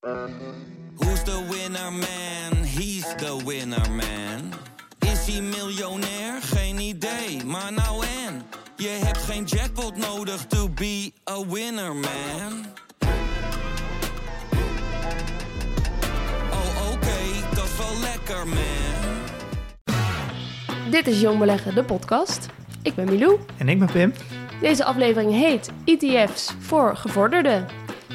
Who's the winner man? He's the winner man. Is hij miljonair? Geen idee, maar nou en. Je hebt geen jackpot nodig to be a winner man. Oh oké, dat is wel lekker man. Dit is Jong Beleggen, de podcast. Ik ben Milou. En ik ben Pim. Deze aflevering heet ETF's voor gevorderden.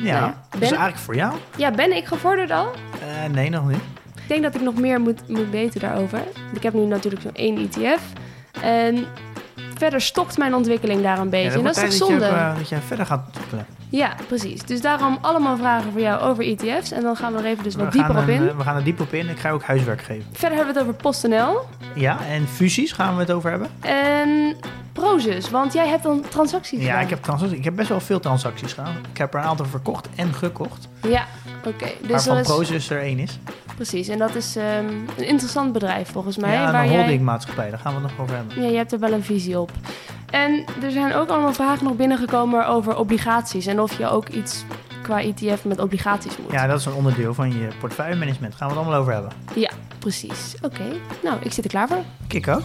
Ja, Nou is ben- eigenlijk voor jou. Ja, ben ik gevorderd al? Eh, nee, nog niet. Ik denk dat ik nog meer moet, moet weten daarover. Ik heb nu natuurlijk zo'n één ETF. En verder stokt mijn ontwikkeling daar een beetje. Ja, en dat is toch zonde? Dat je, eh, dat je verder gaat ontwikkelen. Ja, precies. Dus daarom allemaal vragen voor jou over ETF's. En dan gaan we er even dus wat dieper op in. een, eh, we gaan er diep op in. Ik ga ook huiswerk geven. Verder hebben we het over PostNL Ja, en fusies gaan we het over hebben. en Prozus. Want jij hebt dan transacties Ja, gedaan. ik heb, transacties, ik heb best wel veel transacties gedaan. Ik heb er een aantal verkocht en gekocht. Ja, oké. Dus waarvan dat is... Prozus er één is. Precies, en dat is ehm, een interessant bedrijf volgens mij. ja, waar een holdingmaatschappij. Daar gaan we het nog over hebben. Ja, je hebt er wel een visie op. En er zijn ook allemaal vragen nog binnengekomen over obligaties. En of je ook iets qua ETF met obligaties moet. Ja, dat is een onderdeel van je portefeuillemanagement. Daar gaan we het allemaal over hebben. Ja, precies. Oké, nou, ik zit er klaar voor. Ik ook.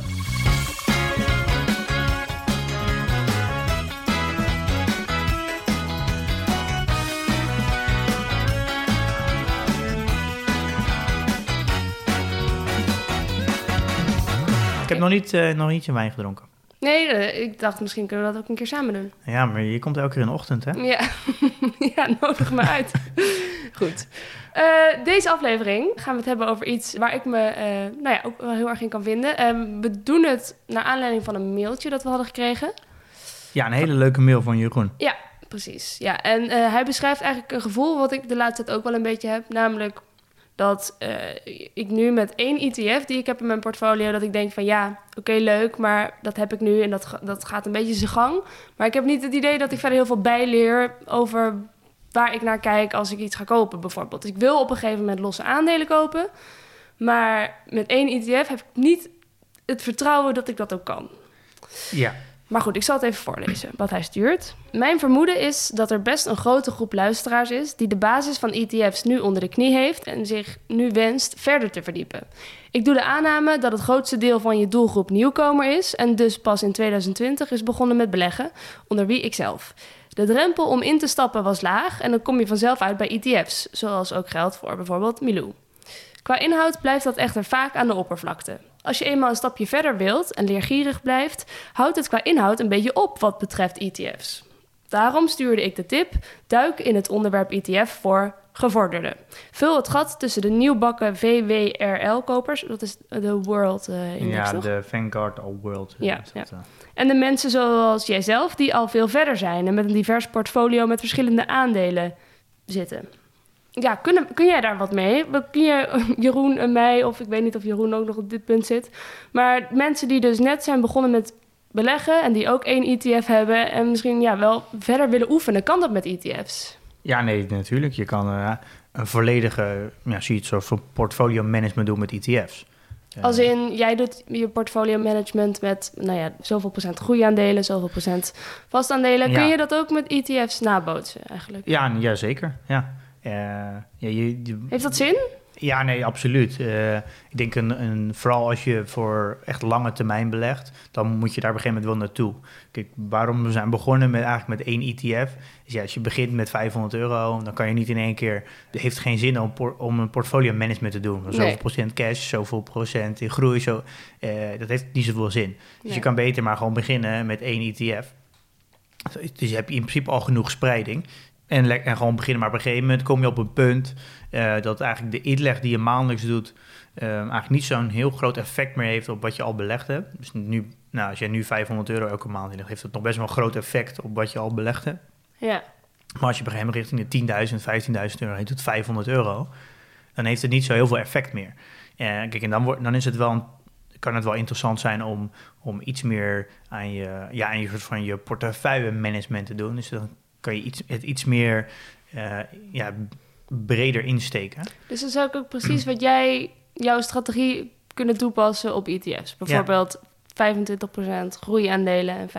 Heb nog niet, eh, nog niet je wijn gedronken. Nee, eh, ik dacht misschien kunnen we dat ook een keer samen doen. Ja, maar je komt elke keer in de ochtend, hè? Ja, ja nodig me uit. Goed. Eh, deze aflevering gaan we het hebben over iets waar ik me nou ja, ook wel heel erg in kan vinden. Ehm, we doen het naar aanleiding van een mailtje dat we hadden gekregen. Ja, een hele leuke mail van Jeroen. Ja, precies. Ja, en hij beschrijft eigenlijk een gevoel wat ik de laatste tijd ook wel een beetje heb. Namelijk dat eh, ik nu met één ETF die ik heb in mijn portfolio... dat ik denk van ja, oké, leuk, maar dat heb ik nu en dat, dat gaat een beetje zijn gang. Maar ik heb niet het idee dat ik verder heel veel bijleer over waar ik naar kijk als ik iets ga kopen bijvoorbeeld. Ik wil op een gegeven moment losse aandelen kopen... maar met één ETF heb ik niet het vertrouwen dat ik dat ook kan. Ja. Maar goed, ik zal het even voorlezen wat hij stuurt. Mijn vermoeden is dat er best een grote groep luisteraars is die de basis van ETF's nu onder de knie heeft en zich nu wenst verder te verdiepen. Ik doe de aanname dat het grootste deel van je doelgroep nieuwkomer is en dus pas in 2020 is begonnen met beleggen, onder wie ikzelf. De drempel om in te stappen was laag en dan kom je vanzelf uit bij ETF's, zoals ook geldt voor bijvoorbeeld Milou. Qua inhoud blijft dat echter vaak aan de oppervlakte. Als je eenmaal een stapje verder wilt en leergierig blijft, houdt het qua inhoud een beetje op wat betreft ETF's. Daarom stuurde ik de tip: duik in het onderwerp ETF voor gevorderden. Vul het gat tussen de nieuwbakken VWRL-kopers, dat is de World eh, Index, Ja, de Vanguard All World. eh, Ja, dat, eh. En de mensen zoals jijzelf die al veel verder zijn en met een divers portfolio met verschillende aandelen zitten. Ja, kun, kun jij daar wat mee? Kun je Jeroen en mij, of ik weet niet of Jeroen ook nog op dit punt zit, maar mensen die dus net zijn begonnen met beleggen en die ook één ETF hebben en misschien ja, wel verder willen oefenen, kan dat met ETF's? Ja, nee, natuurlijk. Je kan eh, een volledige, ja, zie je het zo, voor portfolio management doen met ETF's. Eh, Als in, jij doet je portfolio management met, nou ja, zoveel procent groeiaandelen, zoveel procent vastaandelen. Kun Ja. je dat ook met ETF's nabootsen eigenlijk? Ja, ja zeker. Ja. Eh, ja, je, je- Heeft dat zin? ja, nee, absoluut. Eh, ik denk een, een, vooral als je voor echt lange termijn belegt, dan moet je daar op een gegeven moment wel naartoe. Kijk, waarom we zijn begonnen met eigenlijk met één ETF. Dus ja, als je begint met 500 euro, dan kan je niet in één keer. Het heeft geen zin om, om een portfolio management te doen. Zoveel Nee. procent cash, zoveel procent in groei. Zo, eh, dat heeft niet zoveel zin. Dus Nee. je kan beter maar gewoon beginnen met één ETF. Dus je hebt in principe al genoeg spreiding. En, en gewoon beginnen. Maar op een gegeven moment kom je op een punt eh, dat eigenlijk de inleg die je maandelijks doet, eh, eigenlijk niet zo'n heel groot effect meer heeft op wat je al belegd hebt. Dus nu, nou, als jij nu 500 euro elke maand inlegt, heeft dat nog best wel een groot effect op wat je al belegd hebt. Ja, Maar als je op een gegeven moment richting de 10.000, 15.000 euro heen doet, 500 euro, dan heeft het niet zo heel veel effect meer. Eh, kijk, en dan, wordt, dan is het wel een, kan het wel interessant zijn om, om iets meer aan je, ja, aan je, soort van je portefeuille management te doen. Dus dan kan je iets, het iets meer eh, ja, breder insteken. dus dan zou ik ook precies wat jij, jouw strategie kunnen toepassen op ETF's. Bijvoorbeeld 25% groeiaandelen en 75%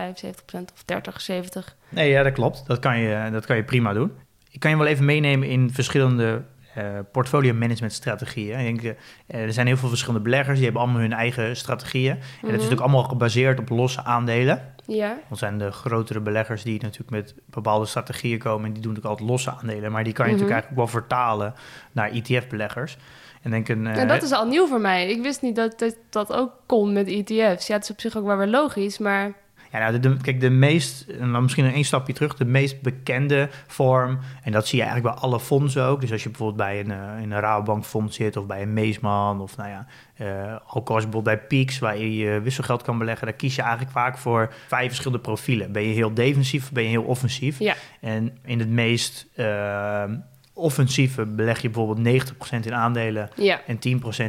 of 30, 70. Nee, ja, dat klopt. Dat kan je, dat kan je prima doen. Ik kan je wel even meenemen in verschillende eh, portfolio management strategieën. Ik denk, eh, er zijn heel veel verschillende beleggers, die hebben allemaal hun eigen strategieën. En dat is Mhm. natuurlijk allemaal gebaseerd op losse aandelen. Ja, Dat zijn de grotere beleggers die natuurlijk met bepaalde strategieën komen. En die doen natuurlijk altijd losse aandelen. Maar die kan je Mhm. natuurlijk eigenlijk wel vertalen naar ETF-beleggers. En denk een, en eh, dat is al nieuw voor mij. Ik wist niet dat dat, dat ook kon met ETF's. Ja, het is op zich ook wel weer logisch, maar... Ja, nou, de, de- kijk, de meest, en dan misschien een één stapje terug, de meest bekende vorm, en dat zie je eigenlijk bij alle fondsen ook. Dus als je bijvoorbeeld bij een, in een Rabobank fonds zit, of bij een Meesman, of nou ja, eh, ook als bijvoorbeeld bij Peaks, waar je je wisselgeld kan beleggen, daar kies je eigenlijk vaak voor vijf verschillende profielen. Ben je heel defensief of ben je heel offensief? Ja, En in het meest eh, offensieve beleg je bijvoorbeeld 90% in aandelen ja, en 10%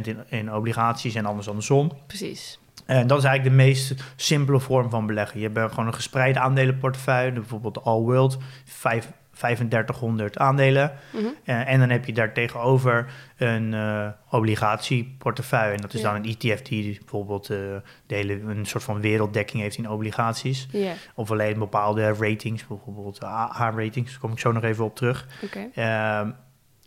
in, in obligaties en anders andersom. precies. En dat is eigenlijk de meest simpele vorm van beleggen. Je hebt gewoon een gespreide aandelenportefeuille, bijvoorbeeld de All World, vijf- 3500 aandelen. Mhm. Eh, en dan heb je daar tegenover een eh, obligatieportefeuille. En dat is dan een ETF die bijvoorbeeld eh, de hele, een soort van werelddekking heeft in obligaties. Of alleen bepaalde ratings, bijvoorbeeld AH-ratings. Daar kom ik zo nog even op terug. Ehm,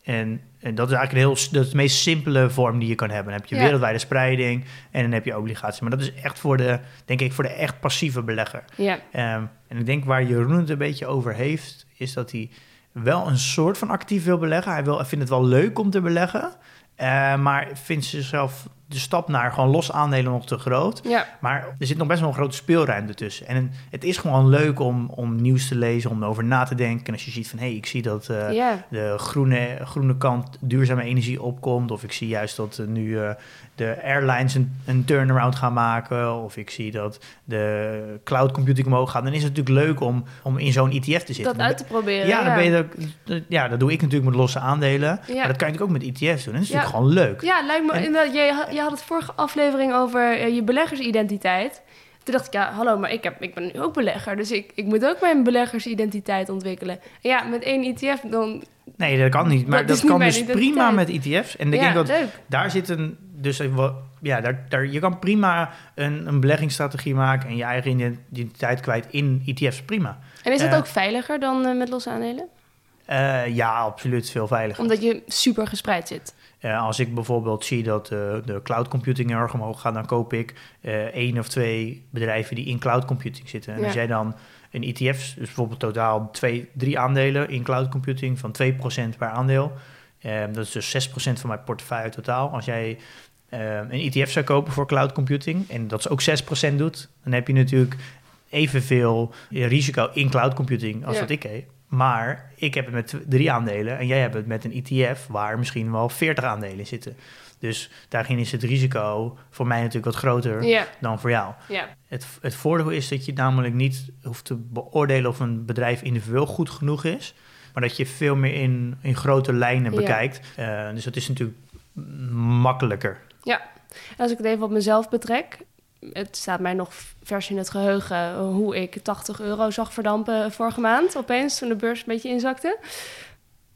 en, en dat is eigenlijk een heel, dat is de meest simpele vorm die je kan hebben. Dan heb je Ja. wereldwijde spreiding en dan heb je obligatie. Maar dat is echt voor de, denk ik, voor de echt passieve belegger. Ja, Ehm, en ik denk waar Jeroen het een beetje over heeft, is dat hij wel een soort van actief wil beleggen. Hij, wil, hij vindt het wel leuk om te beleggen, eh, maar vindt zichzelf de stap naar gewoon los aandelen nog te groot. ja, Maar er zit nog best wel een grote speelruimte tussen. En het is gewoon leuk om, om nieuws te lezen, om erover na te denken. En als je ziet van, hé, hey, ik zie dat eh, ja. de groene, groene kant duurzame energie opkomt. Of ik zie juist dat eh, nu eh, de airlines een, een turnaround gaan maken. Of ik zie dat de cloud computing omhoog gaat. Dan is het natuurlijk leuk om, om in zo'n ETF te zitten. Dat uit te proberen. ja, dan ben je dat, ja, dat doe ik natuurlijk met losse aandelen. Maar dat kan je natuurlijk ook met ETF's doen. En dat is natuurlijk gewoon leuk. Ja, lijkt me En- inderdaad. Je, je had het vorige aflevering over eh, je beleggersidentiteit. Toen dacht ik, ja, hallo, maar ik, heb, ik ben nu ook belegger. Dus ik, ik moet ook mijn beleggersidentiteit ontwikkelen. En ja, met één ETF dan... Nee, dat kan niet. Maar Dat dat, is niet kan dus identiteit. prima met ETF's. En ik ja, denk dat leuk. daar zit een. Dus ja, daar, daar, je kan prima een, een beleggingsstrategie maken en je eigen identiteit kwijt in ETF's. Prima. En is dat Eh, ook veiliger dan eh, met losse aandelen? Ja, absoluut veel veiliger. Omdat je super gespreid zit. Eh, als ik bijvoorbeeld zie dat de cloud computing erg omhoog gaat, dan koop ik eh één of twee bedrijven die in cloud computing zitten. En Ja. als jij dan een ETF, dus bijvoorbeeld totaal twee, drie aandelen in cloud computing van 2% per aandeel. eh, dat is dus 6% van mijn portefeuille totaal. Als jij een ETF zou kopen voor cloud computing en dat is ook 6% doet, dan heb je natuurlijk evenveel risico in cloud computing als Ja. wat ik heb. Maar ik heb het met drie aandelen en jij hebt het met een ETF waar misschien wel 40 aandelen in zitten. Dus daarin is het risico voor mij natuurlijk wat groter Ja, dan voor jou. ja. Het, het voordeel is dat je namelijk niet hoeft te beoordelen of een bedrijf individueel goed genoeg is, maar dat je veel meer in, in grote lijnen Ja. bekijkt. Eh, dus dat is natuurlijk makkelijker. En als ik het even op mezelf betrek... Het staat mij nog vers in het geheugen hoe ik 80 euro zag verdampen vorige maand. Opeens toen de beurs een beetje inzakte.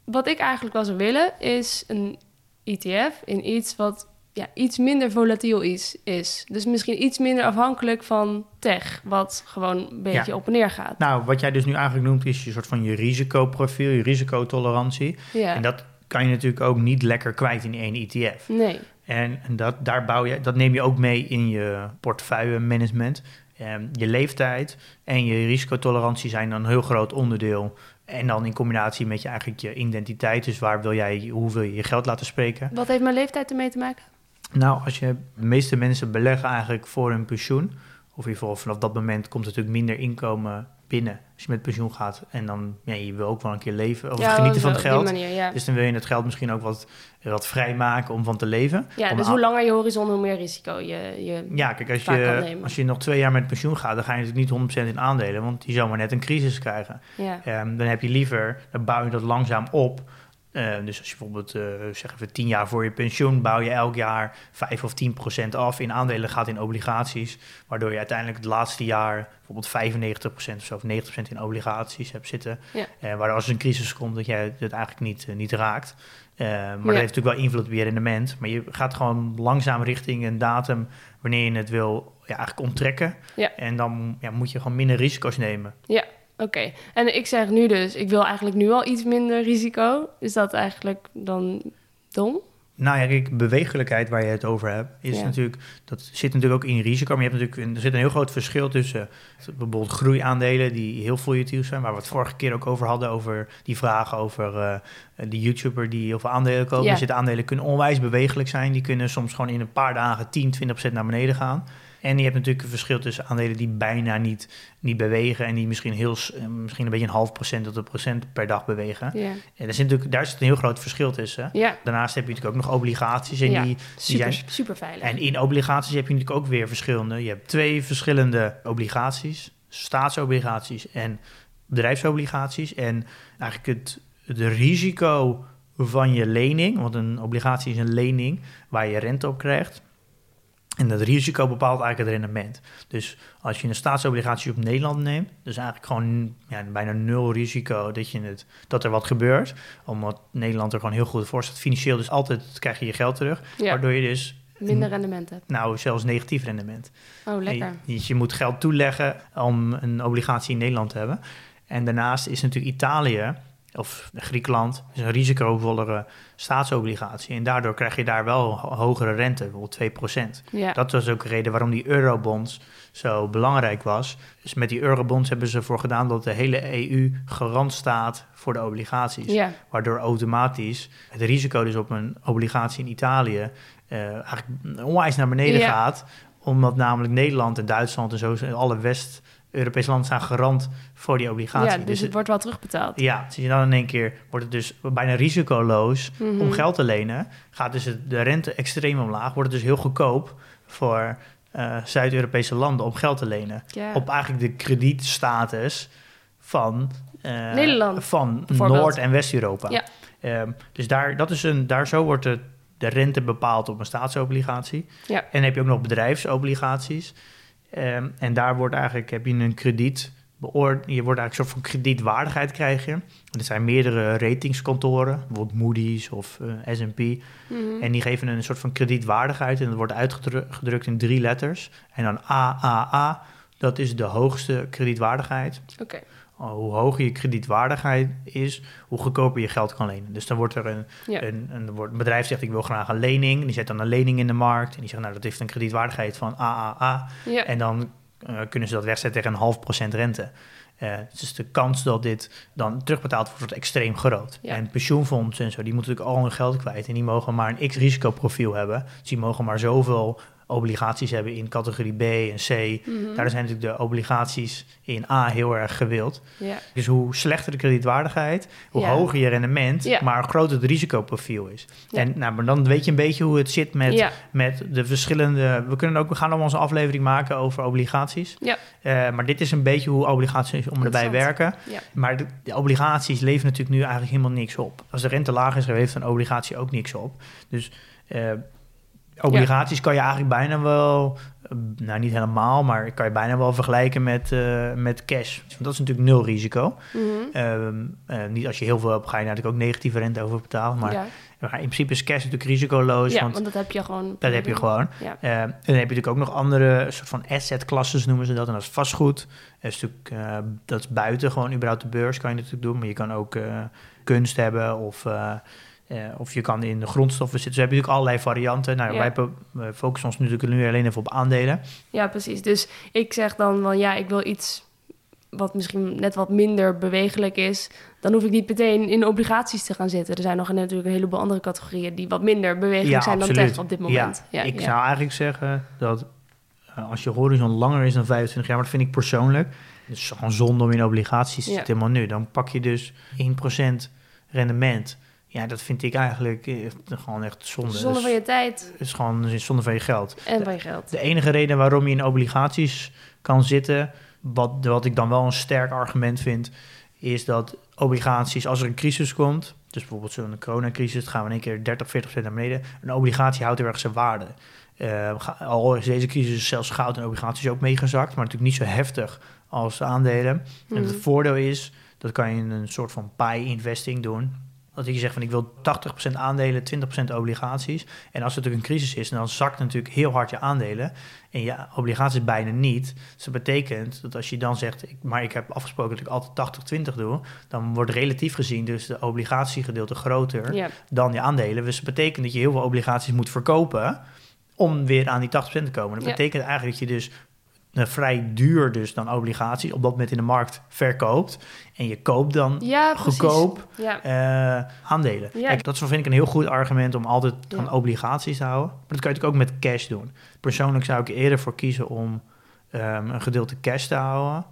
Wat ik eigenlijk wel zou willen is een ETF in iets wat ja, iets minder volatiel is, is. Dus misschien iets minder afhankelijk van tech, wat gewoon een beetje Ja. op en neer gaat. Nou, wat jij dus nu eigenlijk noemt is je soort van je risicoprofiel, je risicotolerantie. Ja, En dat kan je natuurlijk ook niet lekker kwijt in één ETF. nee. En en dat, daar bouw je, dat neem je ook mee in je portefeuille management. Ehm, je leeftijd en je risicotolerantie zijn dan een heel groot onderdeel. En dan in combinatie met je eigenlijk je identiteit. Dus waar wil jij, hoe wil je je geld laten spreken? Wat heeft mijn leeftijd ermee te maken? Nou, als je, de meeste mensen beleggen eigenlijk voor hun pensioen. Of in ieder geval vanaf dat moment komt er natuurlijk minder inkomen binnen. Als je met pensioen gaat. En dan, ja, je wil ook wel een keer leven of genieten van het geld. Manier, ja. Dus dan wil je het geld misschien ook wat, wat vrijmaken om van te leven. ja, Om dus hoe langer je horizon, hoe meer risico je... je Ja, kijk, als je, als je nog twee jaar met pensioen gaat, dan ga je natuurlijk niet 100% in aandelen, want die zou maar net een crisis krijgen. ja. Ehm, dan heb je liever, dan bouw je dat langzaam op. Eh, dus als je bijvoorbeeld, eh zeg even 10 jaar voor je pensioen, bouw je elk jaar 5 of 10% af in aandelen, gaat in obligaties, waardoor je uiteindelijk het laatste jaar bijvoorbeeld 95% of zo, of 90% in obligaties hebt zitten. Ja. Eh, waardoor als er een crisis komt, dat jij het eigenlijk niet, niet raakt. Maar dat Ja. heeft natuurlijk wel invloed op je rendement. Maar je gaat gewoon langzaam richting een datum wanneer je het wil ja, eigenlijk onttrekken. Ja. En dan ja, moet je gewoon minder risico's nemen. Oké, en ik zeg nu dus, ik wil eigenlijk nu al iets minder risico. Is dat eigenlijk dan dom? Nou ja, kijk, bewegelijkheid waar je het over hebt, is Ja. natuurlijk, dat zit natuurlijk ook in risico. Maar je hebt natuurlijk, een- er zit een heel groot verschil tussen bijvoorbeeld groeiaandelen die heel volatiel zijn, waar we het vorige keer ook over hadden, over die vragen over eh, die YouTuber die heel veel aandelen kopen. Ja. Dus de aandelen kunnen onwijs bewegelijk zijn. Die kunnen soms gewoon in een paar dagen 10, 20% naar beneden gaan. En je hebt natuurlijk een verschil tussen aandelen die bijna niet, niet bewegen en die misschien, heel, eh, misschien een beetje een half procent tot een procent per dag bewegen. Ja, En daar zit natuurlijk, daar zit een heel groot verschil tussen. ja. Daarnaast heb je natuurlijk ook nog obligaties. En, Ja, die, super, zijn- super veilig. en in obligaties heb je natuurlijk ook weer verschillende. Je hebt twee verschillende obligaties. Staatsobligaties en bedrijfsobligaties. En eigenlijk het, het risico van je lening, want een obligatie is een lening waar je rente op krijgt. En dat risico bepaalt eigenlijk het rendement. Dus als je een staatsobligatie op Nederland neemt, dus eigenlijk gewoon ja, bijna nul risico dat, je het, dat er wat gebeurt. Omdat Nederland er gewoon heel goed voor staat. Financieel dus altijd krijg je je geld terug. ja, Waardoor je dus minder rendement hebt. nou, zelfs negatief rendement. Oh, lekker. Je, je moet geld toeleggen om een obligatie in Nederland te hebben. En daarnaast is natuurlijk Italië of Griekenland is een risicovollere staatsobligatie. En daardoor krijg je daar wel ho- hogere rente, bijvoorbeeld 2%. Ja, Dat was ook de reden waarom die eurobonds zo belangrijk was. Dus met die eurobonds hebben ze ervoor gedaan dat de hele EU garant staat voor de obligaties. ja, Waardoor automatisch het risico dus op een obligatie in Italië eh, eigenlijk onwijs naar beneden Ja. gaat. Omdat namelijk Nederland en Duitsland en zo, alle West-Europese landen staan garant voor die obligatie. ja, dus het wordt wel terugbetaald. ja, zie je dan in één keer wordt het dus bijna risicoloos Mhm. om geld te lenen. Gaat dus het- de rente extreem omlaag, wordt het dus heel goedkoop voor eh, Zuid-Europese landen om geld te lenen. Op eigenlijk de kredietstatus van, eh, Nederland, van. Noord- en West-Europa. Ja. Ehm, dus daar, dat is een, daar zo wordt de, de rente bepaald op een staatsobligatie. Ja. En dan heb je ook nog bedrijfsobligaties. Ehm, en daar wordt eigenlijk, heb je een krediet beoord, je wordt eigenlijk een soort van kredietwaardigheid krijg je. Er zijn meerdere ratingskantoren, bijvoorbeeld Moody's of eh, S&P. Mhm. En die geven een soort van kredietwaardigheid en dat wordt uitgedrukt in drie letters. En dan AAA, dat is de hoogste kredietwaardigheid. Oké, Hoe hoger je kredietwaardigheid is, hoe goedkoper je geld kan lenen. Dus dan wordt er een, ja. een, een, bedrijf zegt ik wil graag een lening. Die zet dan een lening in de markt. En die zegt nou dat heeft een kredietwaardigheid van AAA. ja. En dan eh, kunnen ze dat wegzetten tegen een half procent rente. Eh, dus de kans dat dit dan terugbetaald wordt, wordt extreem groot. Ja. En pensioenfondsen en zo, die moeten natuurlijk al hun geld kwijt. En die mogen maar een x-risicoprofiel hebben. Dus die mogen maar zoveel obligaties hebben in categorie B en C. Mhm. Daar zijn natuurlijk de obligaties in A heel erg gewild. Dus hoe slechter de kredietwaardigheid, hoe hoger je rendement, Ja. maar groter het risicoprofiel is. En nou, maar dan weet je een beetje hoe het zit met, met de verschillende. We kunnen ook, we gaan nog onze aflevering maken over obligaties. Ja. Eh, maar dit is een beetje hoe obligaties om erbij werken. Maar de, de obligaties leveren natuurlijk nu eigenlijk helemaal niks op. Als de rente laag is, heeft een obligatie ook niks op. Dus eh, obligaties kan je eigenlijk bijna wel, eh, nou niet helemaal, maar kan je bijna wel vergelijken met, eh, met cash. Want dat is natuurlijk nul risico. Mhm. Ehm, eh, niet als je heel veel hebt, ga je natuurlijk ook negatieve rente over betalen. Maar, ja, maar in principe is cash natuurlijk risicoloos. ja want want dat heb je gewoon. dat heb je gewoon. Ja. Eh, en dan heb je natuurlijk ook nog andere soort van asset-klasses noemen ze dat. En dat is vastgoed. Dat is, natuurlijk, dat is buiten gewoon überhaupt de beurs kan je natuurlijk doen. Maar je kan ook kunst hebben of, of je kan in de grondstoffen zitten. Dus heb je natuurlijk allerlei varianten. Nou, Ja. wij focussen ons natuurlijk nu alleen even op aandelen. Ja, precies. Dus ik zeg dan van ja, ik wil iets wat misschien net wat minder bewegelijk is. Dan hoef ik niet meteen in obligaties te gaan zitten. Er zijn nog natuurlijk een heleboel andere categorieën die wat minder bewegelijk Ja, zijn dan tech op dit moment. Ja, ik ja. zou eigenlijk zeggen dat eh, als je horizon langer is dan 25 jaar, maar dat vind ik persoonlijk, is gewoon zonde om in obligaties te zitten helemaal nu. Dan pak je dus 1% rendement. Ja, dat vind ik eigenlijk eh, gewoon echt zonde. Zonde van je tijd Het is gewoon zonde van je geld. en van je geld. De enige reden waarom je in obligaties kan zitten, wat, wat ik dan wel een sterk argument vind, is dat obligaties, als er een crisis komt, dus bijvoorbeeld zo'n coronacrisis, gaan we in één keer 30, 40% naar beneden. Een obligatie houdt heel erg zijn waarde. Eh, al is deze crisis zelfs goud en obligaties ook meegezakt, maar natuurlijk niet zo heftig als aandelen. En Mhm. het voordeel is, dat kan je in een soort van pie investing doen. Dat je zegt van ik wil 80% aandelen, 20% obligaties. En als er natuurlijk een crisis is, dan zakt natuurlijk heel hard je aandelen. En je obligaties bijna niet. Dus dat betekent dat als je dan zegt, ik, maar ik heb afgesproken dat ik altijd 80-20 doe, dan wordt relatief gezien dus de obligatiegedeelte groter dan je aandelen. Dus dat betekent dat je heel veel obligaties moet verkopen om weer aan die 80% te komen. Dat Ja. betekent eigenlijk dat je dus vrij duur dus dan obligaties op dat moment in de markt verkoopt. En je koopt dan Ja, goedkoop Ja. eh, aandelen. Ja. Kijk, dat vind ik een heel goed argument om altijd van obligaties te houden. Maar dat kan je natuurlijk ook met cash doen. Persoonlijk zou ik er eerder voor kiezen om ehm, een gedeelte cash te houden.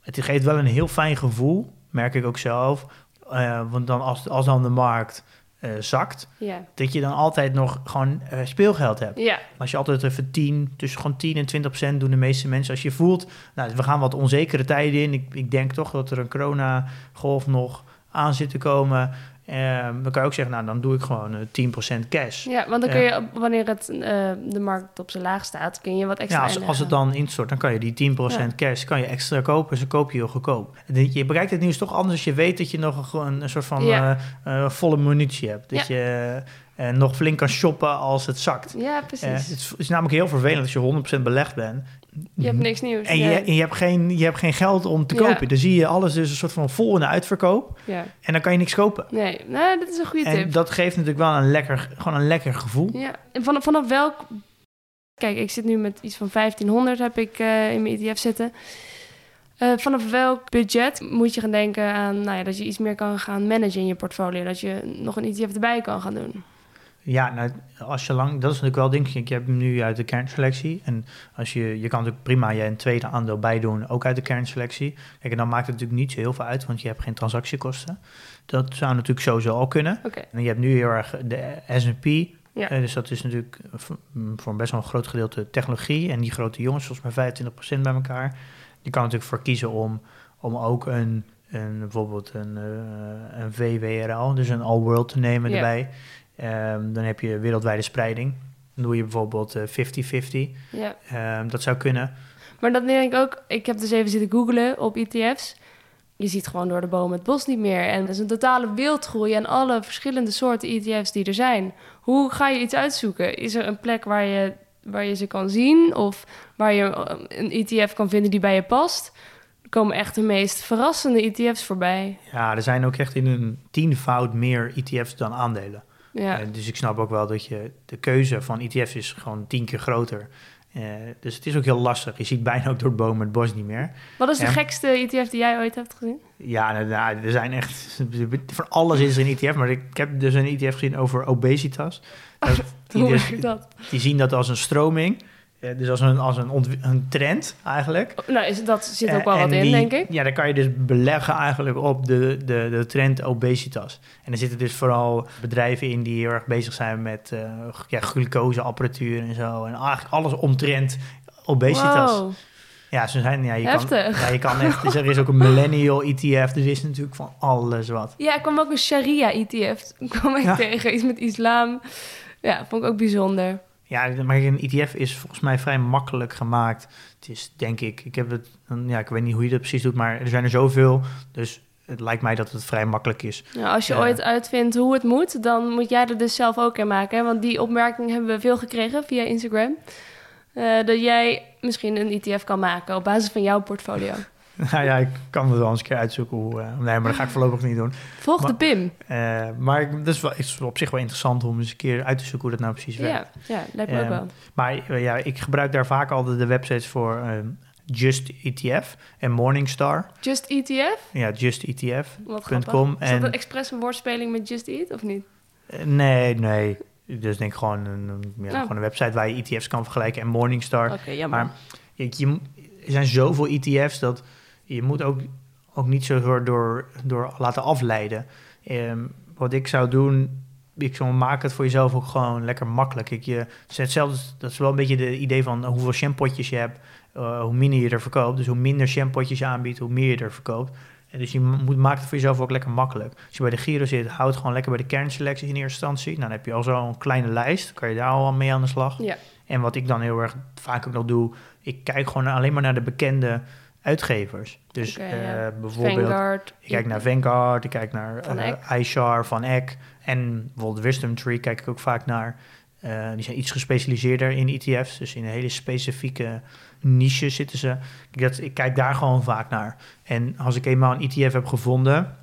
Het geeft wel een heel fijn gevoel, merk ik ook zelf. Eh, want dan als, als dan de markt eh, zakt, dat je dan altijd nog gewoon eh, speelgeld hebt. Ja. Als je altijd even 10, tussen gewoon 10 en 20 procent doen de meeste mensen. Als je voelt, nou, we gaan wat onzekere tijden in. Ik, ik denk toch dat er een coronagolf nog aan zit te komen. Ehm, dan kan je ook zeggen, nou, dan doe ik gewoon eh 10% cash. ja, want dan kun je, op- wanneer het, eh, de markt op zijn laag staat, kun je wat extra Ja, als, als het dan instort, dan kan je die 10% cash kan je extra kopen. Dus dan koop je heel goedkoop. Je bereikt het nieuws toch anders als je weet dat je nog een, soort van Ja. eh, eh, volle munitie hebt. Dat je eh, nog flink kan shoppen als het zakt. Ja, Eh, precies. het is- namelijk heel vervelend als je 100% belegd bent. je hebt niks nieuws. En ja. je, en je, hebt geen, je hebt geen geld om te Ja. kopen. Dan zie je alles dus een soort van vol de uitverkoop. ja. En dan kan je niks kopen. Nee, nou, dit is een goede En tip. dat geeft natuurlijk wel een lekker, gewoon een lekker gevoel. Ja, en vanaf, vanaf welk... Kijk, ik zit nu met iets van 1500 heb ik eh, in mijn ETF zitten. Eh, vanaf welk budget moet je gaan denken aan nou ja, dat je iets meer kan gaan managen in je portfolio? Dat je nog een ETF erbij kan gaan doen? Ja, nou, als je lang, dat is natuurlijk wel denk ik, je hebt hem nu uit de kernselectie. En als je, je kan natuurlijk prima je een tweede aandeel bijdoen, ook uit de kernselectie. Kijk, en dan maakt het natuurlijk niet zo heel veel uit, want je hebt geen transactiekosten. Dat zou natuurlijk sowieso al kunnen. En je hebt nu heel erg de S&P, Ja. eh, dus dat is natuurlijk voor voor een best wel een groot gedeelte technologie. En die grote jongens, volgens mij 25% bij elkaar. Je kan natuurlijk voor kiezen om, om ook een, een, bijvoorbeeld een, eh, een VWRL, dus een All World te nemen erbij. Ehm, dan heb je wereldwijde spreiding. Dan doe je bijvoorbeeld eh, 50-50. ja. Ehm, dat zou kunnen. Maar dat denk ik ook... Ik heb dus even zitten googlen op ETF's. Je ziet gewoon door de bomen het bos niet meer. En er is een totale wildgroei aan alle verschillende soorten ETF's die er zijn. Hoe ga je iets uitzoeken? Is er een plek waar je, waar je ze kan zien? Of waar je eh, een ETF kan vinden die bij je past? Er komen echt de meest verrassende ETF's voorbij. Ja, er zijn ook echt in een tienvoud meer ETF's dan aandelen. Ja, Eh, dus ik snap ook wel dat je de keuze van ETF's is gewoon tien keer groter. Eh, dus het is ook heel lastig. Je ziet bijna ook door het boom het bos niet meer. Wat is de gekste ETF die jij ooit hebt gezien? Ja, nou, nou, er zijn echt... Van alles is er een ETF. Maar ik heb dus een ETF gezien over obesitas. Dat die, Hoe dus- werkt dat? die zien dat als een stroming. Eh, dus als een, als een, een trend eigenlijk. Nou, is, dat zit ook Eh, wel en wat in, denk ik. Ja, dan kan je dus beleggen eigenlijk op de, de, de trend obesitas. En er zitten dus vooral bedrijven in die heel erg bezig zijn met eh ja, glucoseapparatuur en zo. En eigenlijk alles omtrent obesitas. Wow. Ja, ze zijn, ja, je kan, ja, je kan echt. Dus er is ook een millennial ETF. Dus er is natuurlijk van alles wat. Ja, ik kwam ook een Sharia-ETF kwam ik Ja. tegen. Iets met islam. Ja, vond ik ook bijzonder. Ja, maar een ETF is volgens mij vrij makkelijk gemaakt. Het is, denk ik, ik heb het, ja, ik weet niet hoe je dat precies doet, maar er zijn er zoveel. Dus het lijkt mij dat het vrij makkelijk is. Nou, als je Ja. ooit uitvindt hoe het moet, dan moet jij er dus zelf ook in maken. Hè? Want die opmerking hebben we veel gekregen via Instagram. Eh, dat jij misschien een ETF kan maken op basis van jouw portfolio. Nou ja, ik kan het wel eens een keer uitzoeken hoe. eh, nee, maar dat ga ik voorlopig niet doen. Volg de PIM. Eh, maar dat is, wel, is op zich wel interessant om eens een keer uit te zoeken hoe dat nou precies werkt. Ja, ja, lijkt me ook Ehm, wel. Maar eh, ja, ik gebruik daar vaak altijd de websites voor ehm, Just ETF en Morningstar. Just ETF? Ja, justetf.com. Is dat en- een expres een woordspeling met Just Eat of niet? Nee, nee. Dus denk gewoon een, ja, Nou. gewoon een website waar je ETF's kan vergelijken en Morningstar. Oké, jammer. Maar je, je- er zijn zoveel ETF's dat je moet ook, ook niet zo door, door, door laten afleiden. Ehm, wat ik zou doen, ik zou maak het voor jezelf ook gewoon lekker makkelijk. Ik, je, het hetzelfde, dat is wel een beetje de idee van hoeveel shampootjes je hebt, eh, hoe minder je er verkoopt. Dus hoe minder shampootjes je aanbiedt, hoe meer je er verkoopt. En dus je moet, maakt het voor jezelf ook lekker makkelijk. Als je bij de Giro zit, houd het gewoon lekker bij de kernselectie in eerste instantie. Nou, dan heb je al zo'n kleine lijst, kan je daar al mee aan de slag. Ja. En wat ik dan heel erg vaak ook nog doe, ik kijk gewoon alleen maar naar de bekende uitgevers. Dus eh, ja. bijvoorbeeld, Vanguard. ik kijk naar Vanguard, ik kijk naar Van eh, iShar, Van Eck en bijvoorbeeld Wisdom Tree kijk ik ook vaak naar. Eh, die zijn iets gespecialiseerder in ETF's, dus in een hele specifieke niche zitten ze. Ik, dat, ik kijk daar gewoon vaak naar. En als ik eenmaal een ETF heb gevonden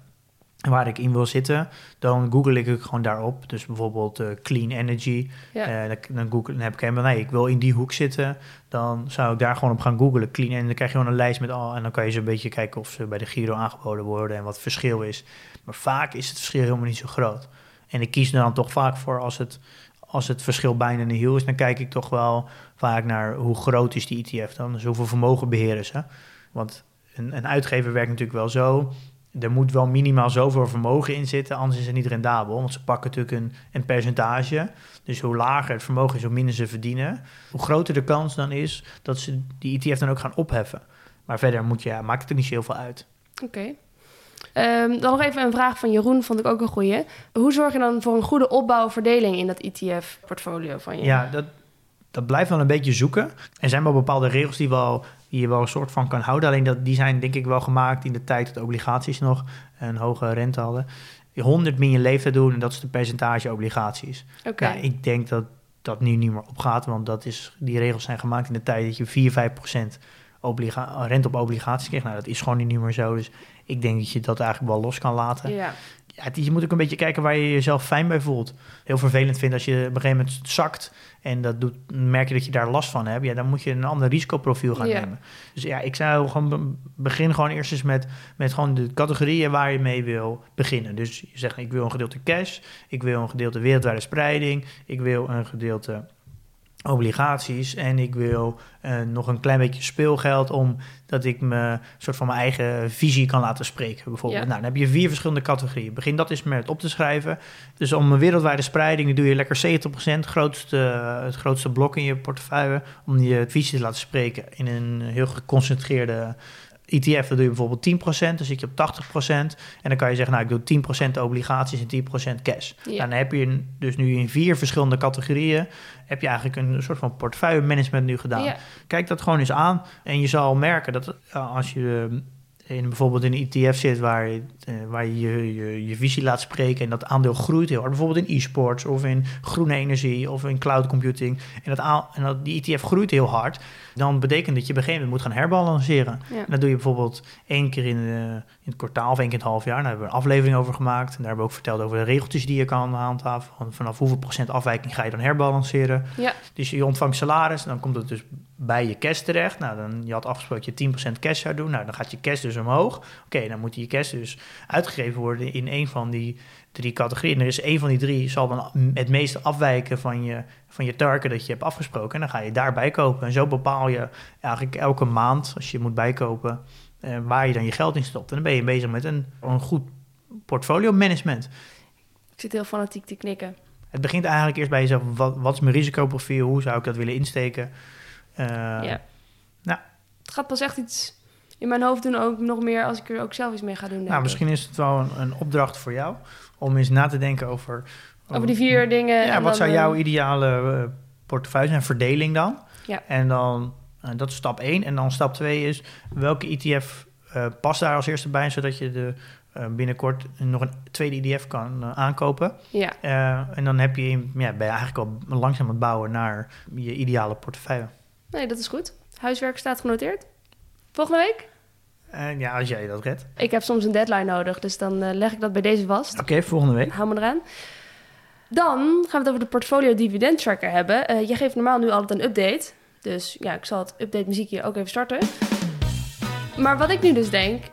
waar ik in wil zitten, dan google ik ook gewoon daarop. Dus bijvoorbeeld eh, clean energy. Ja. Eh, dan, google, dan heb ik helemaal, nee, ik wil in die hoek zitten. Dan zou ik daar gewoon op gaan googlen. Clean en dan krijg je gewoon een lijst met al. En dan kan je zo een beetje kijken of ze bij de Giro aangeboden worden en wat het verschil is. Maar vaak is het verschil helemaal niet zo groot. En ik kies er dan toch vaak voor als het, als het verschil bijna nihil is. Dan kijk ik toch wel vaak naar hoe groot is die ETF dan. Dus hoeveel vermogen beheren ze. Want een, een uitgever werkt natuurlijk wel zo. Er moet wel minimaal zoveel vermogen in zitten, anders is het niet rendabel. Want ze pakken natuurlijk een, een percentage. Dus hoe lager het vermogen is, hoe minder ze verdienen. Hoe groter de kans dan is dat ze die ETF dan ook gaan opheffen. Maar verder moet je, ja, maakt het er niet zo heel veel uit. Oké. Ehm, dan nog even een vraag van Jeroen, vond ik ook een goeie. Hoe zorg je dan voor een goede opbouwverdeling in dat ETF-portfolio van je? Ja, dat, dat blijft wel een beetje zoeken. Er zijn wel bepaalde regels die, wel, die je wel een soort van kan houden. Alleen dat, die zijn denk ik wel gemaakt in de tijd dat obligaties nog een hoge rente hadden. 100 min je leeftijd doen en dat is de percentage obligaties. Oké. Ja, ik denk dat dat nu niet meer opgaat, want dat is, die regels zijn gemaakt in de tijd dat je 4, 5 procent rente op obligaties kreeg. Nou, dat is gewoon niet meer zo. Dus ik denk dat je dat eigenlijk wel los kan laten. Ja. Ja, het- je moet ook een beetje kijken waar je jezelf fijn bij voelt. Heel vervelend vind als je op een gegeven moment zakt en dat doet, merk je dat je daar last van hebt. Ja, dan moet je een ander risicoprofiel gaan Ja. nemen. Dus ja, ik zou gewoon be- begin gewoon eerst eens met, met gewoon de categorieën waar je mee wil beginnen. Dus je zegt, ik wil een gedeelte cash, ik wil een gedeelte wereldwijde spreiding, ik wil een gedeelte obligaties en ik wil eh, nog een klein beetje speelgeld om dat ik me soort van mijn eigen visie kan laten spreken bijvoorbeeld. Ja. Nou, dan heb je vier verschillende categorieën. Begin dat eens met op te schrijven. Dus om een wereldwijde spreiding doe je lekker 70% grootste, het grootste blok in je portefeuille om je visie te laten spreken in een heel geconcentreerde ETF. Dan doe je bijvoorbeeld 10%, dan zit je op 80%. En dan kan je zeggen, nou ik doe 10% obligaties en 10% cash. Ja. Nou, dan heb je dus nu in vier verschillende categorieën heb je eigenlijk een soort van portefeuille management nu gedaan. Ja. Kijk dat gewoon eens aan. En je zal merken dat eh, als je in, bijvoorbeeld in een ETF zit waar, je, eh, waar je, je visie laat spreken en dat aandeel groeit heel hard. Bijvoorbeeld in e-sports of in groene energie of in cloud computing. En, dat, en dat die ETF groeit heel hard. Dan betekent dat je op een gegeven moment moet gaan herbalanceren. Ja. En dat doe je bijvoorbeeld één keer in, eh, in het kwartaal of één keer in het half jaar. Daar hebben we een aflevering over gemaakt. En daar hebben we ook verteld over de regeltjes die je kan handhaven. Van- Vanaf hoeveel procent afwijking ga je dan herbalanceren. Ja. Dus je ontvangt salaris, dan komt het dus bij je cash terecht. Nou, dan, je had afgesproken dat je 10% cash zou doen. Nou, dan gaat je cash dus omhoog. Oké, dan moet je cash dus uitgegeven worden in een van die drie categorieën. En er is één van die drie zal dan het meeste afwijken van je, van je target dat je hebt afgesproken. En dan ga je daarbij kopen. En zo bepaal je eigenlijk elke maand, als je moet bijkopen, eh, waar je dan je geld in stopt. En dan ben je bezig met een, een goed portfolio management. Ik zit heel fanatiek te knikken. Het begint eigenlijk eerst bij jezelf. Wat, wat is mijn risicoprofiel? Hoe zou ik dat willen insteken? Eh, ja. nou. Het gaat pas echt iets in mijn hoofd doen ook nog meer als ik er ook zelf iets mee ga doen. Nou, misschien is het wel een, een opdracht voor jou om eens na te denken over. Over die vier dingen. Ja, wat dan, zou eh, jouw ideale eh, portefeuille zijn? Verdeling dan? Ja. En dan, dat is stap 1. En dan stap 2 is welke ETF eh, past daar als eerste bij, zodat je de, binnenkort nog een tweede ETF kan aankopen. Ja, en dan heb je, in- ja, ben je eigenlijk al langzaam aan het bouwen naar je ideale portefeuille. Nee, dat is goed. Huiswerk staat genoteerd. Volgende week? Ja, als jij dat redt. Ik heb soms een deadline nodig, dus dan eh, leg ik dat bij deze vast. Oké, volgende week. Hou me eraan. Dan gaan we het over de portfolio dividend tracker hebben. Eh je geeft normaal nu altijd een update. Dus ja, ik zal het update muziekje ook even starten. Maar wat ik nu dus denk,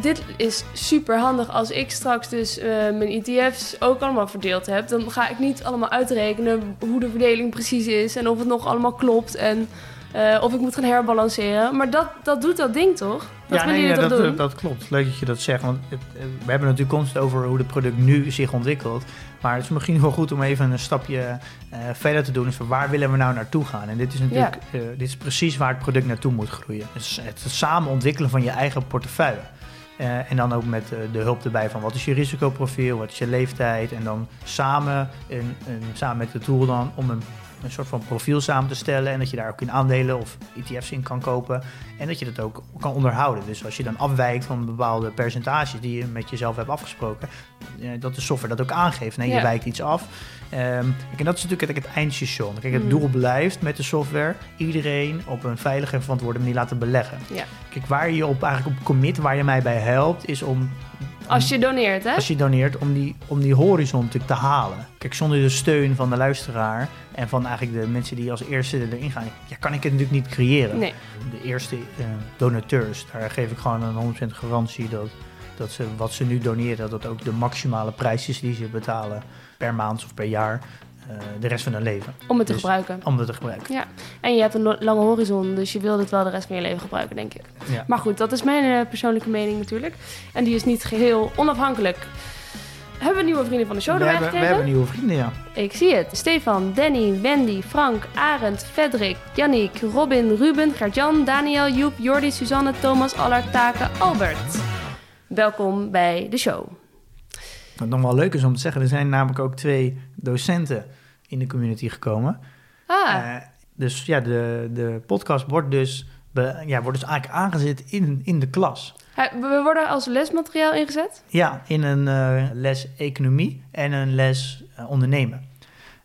dit is super handig als ik straks dus eh, mijn ETF's ook allemaal verdeeld heb. Dan ga ik niet allemaal uitrekenen hoe de verdeling precies is en of het nog allemaal klopt en eh, of ik moet gaan herbalanceren. Maar dat, dat doet dat ding toch? Dat ja, nee, ja, dat, doen? dat klopt. Leuk dat je dat zegt. Want het, eh, we hebben natuurlijk constant over hoe het product nu zich ontwikkelt. Maar het is misschien wel goed om even een stapje eh, verder te doen. Dus waar willen we nou naartoe gaan? En dit is natuurlijk eh, dit is precies waar het product naartoe moet groeien. Dus het samen ontwikkelen van je eigen portefeuille. Eh, en dan ook met eh, de hulp erbij van wat is je risicoprofiel, wat is je leeftijd. En dan samen, een, samen met de tool dan om een een soort van profiel samen te stellen. En dat je daar ook in aandelen of ETF's in kan kopen. En dat je dat ook kan onderhouden. Dus als je dan afwijkt van bepaalde percentages die je met jezelf hebt afgesproken, eh, dat de software dat ook aangeeft. Nee, je wijkt iets af. Kijk, en dat is natuurlijk het, het eindstation. Kijk, het Mm. doel blijft met de software iedereen op een veilige en verantwoorde manier laten beleggen. Ja. Kijk, waar je op eigenlijk op commit, waar je mij bij helpt, is om Als je doneert, hè? als je doneert om die, om die horizon natuurlijk te halen. Kijk, zonder de steun van de luisteraar en van eigenlijk de mensen die als eerste erin gaan, ja, kan ik het natuurlijk niet creëren. Nee. De eerste eh, donateurs, daar geef ik gewoon een 100% garantie dat, dat ze wat ze nu doneren, dat dat ook de maximale prijs is die ze betalen per maand of per jaar, de rest van hun leven. Om het te Dus- gebruiken. Om dat te gebruiken. Ja, en je hebt een lange horizon, dus je wil dit wel de rest van je leven gebruiken, denk ik. Ja. Maar goed, dat is mijn eh, persoonlijke mening natuurlijk. En die is niet geheel onafhankelijk. Hebben we nieuwe vrienden van de show we, erbij hebben, we hebben nieuwe vrienden, ja. Ik zie het. Stefan, Danny, Wendy, Frank, Arend, Frederik, Yannick, Robin, Ruben, Gertjan, Daniel, Joep, Jordi, Suzanne, Thomas, Allard, Taken, Albert. Welkom bij de show. Wat nog wel leuk is om te zeggen, er zijn namelijk ook twee docenten in de community gekomen. Ah, Eh, dus ja, de, de podcast wordt dus, be- ja, wordt dus eigenlijk aangezet in, in de klas. we worden als lesmateriaal ingezet. Ja, in een eh, les economie en een les eh, ondernemen.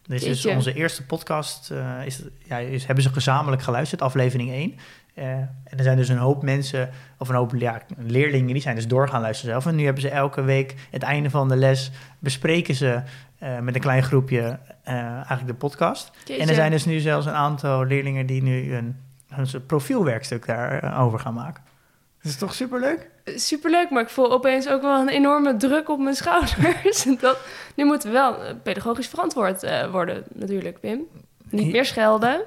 Dus, dus Jeetje. onze eerste podcast is, ja, is, hebben ze gezamenlijk geluisterd, aflevering 1. Eh, en er zijn dus een hoop mensen, of een hoop ja, leerlingen, die zijn dus door gaan luisteren zelf. En nu hebben ze elke week, het einde van de les, bespreken ze eh, met een klein groepje eh, eigenlijk de podcast. En er zijn dus nu zelfs een aantal leerlingen die nu een, een soort profielwerkstuk daarover gaan maken. Dat is toch superleuk? Superleuk, maar ik voel opeens ook wel een enorme druk op mijn schouders. dat, nu moeten we wel eh, pedagogisch verantwoord worden, natuurlijk, Pim. Niet meer schelden.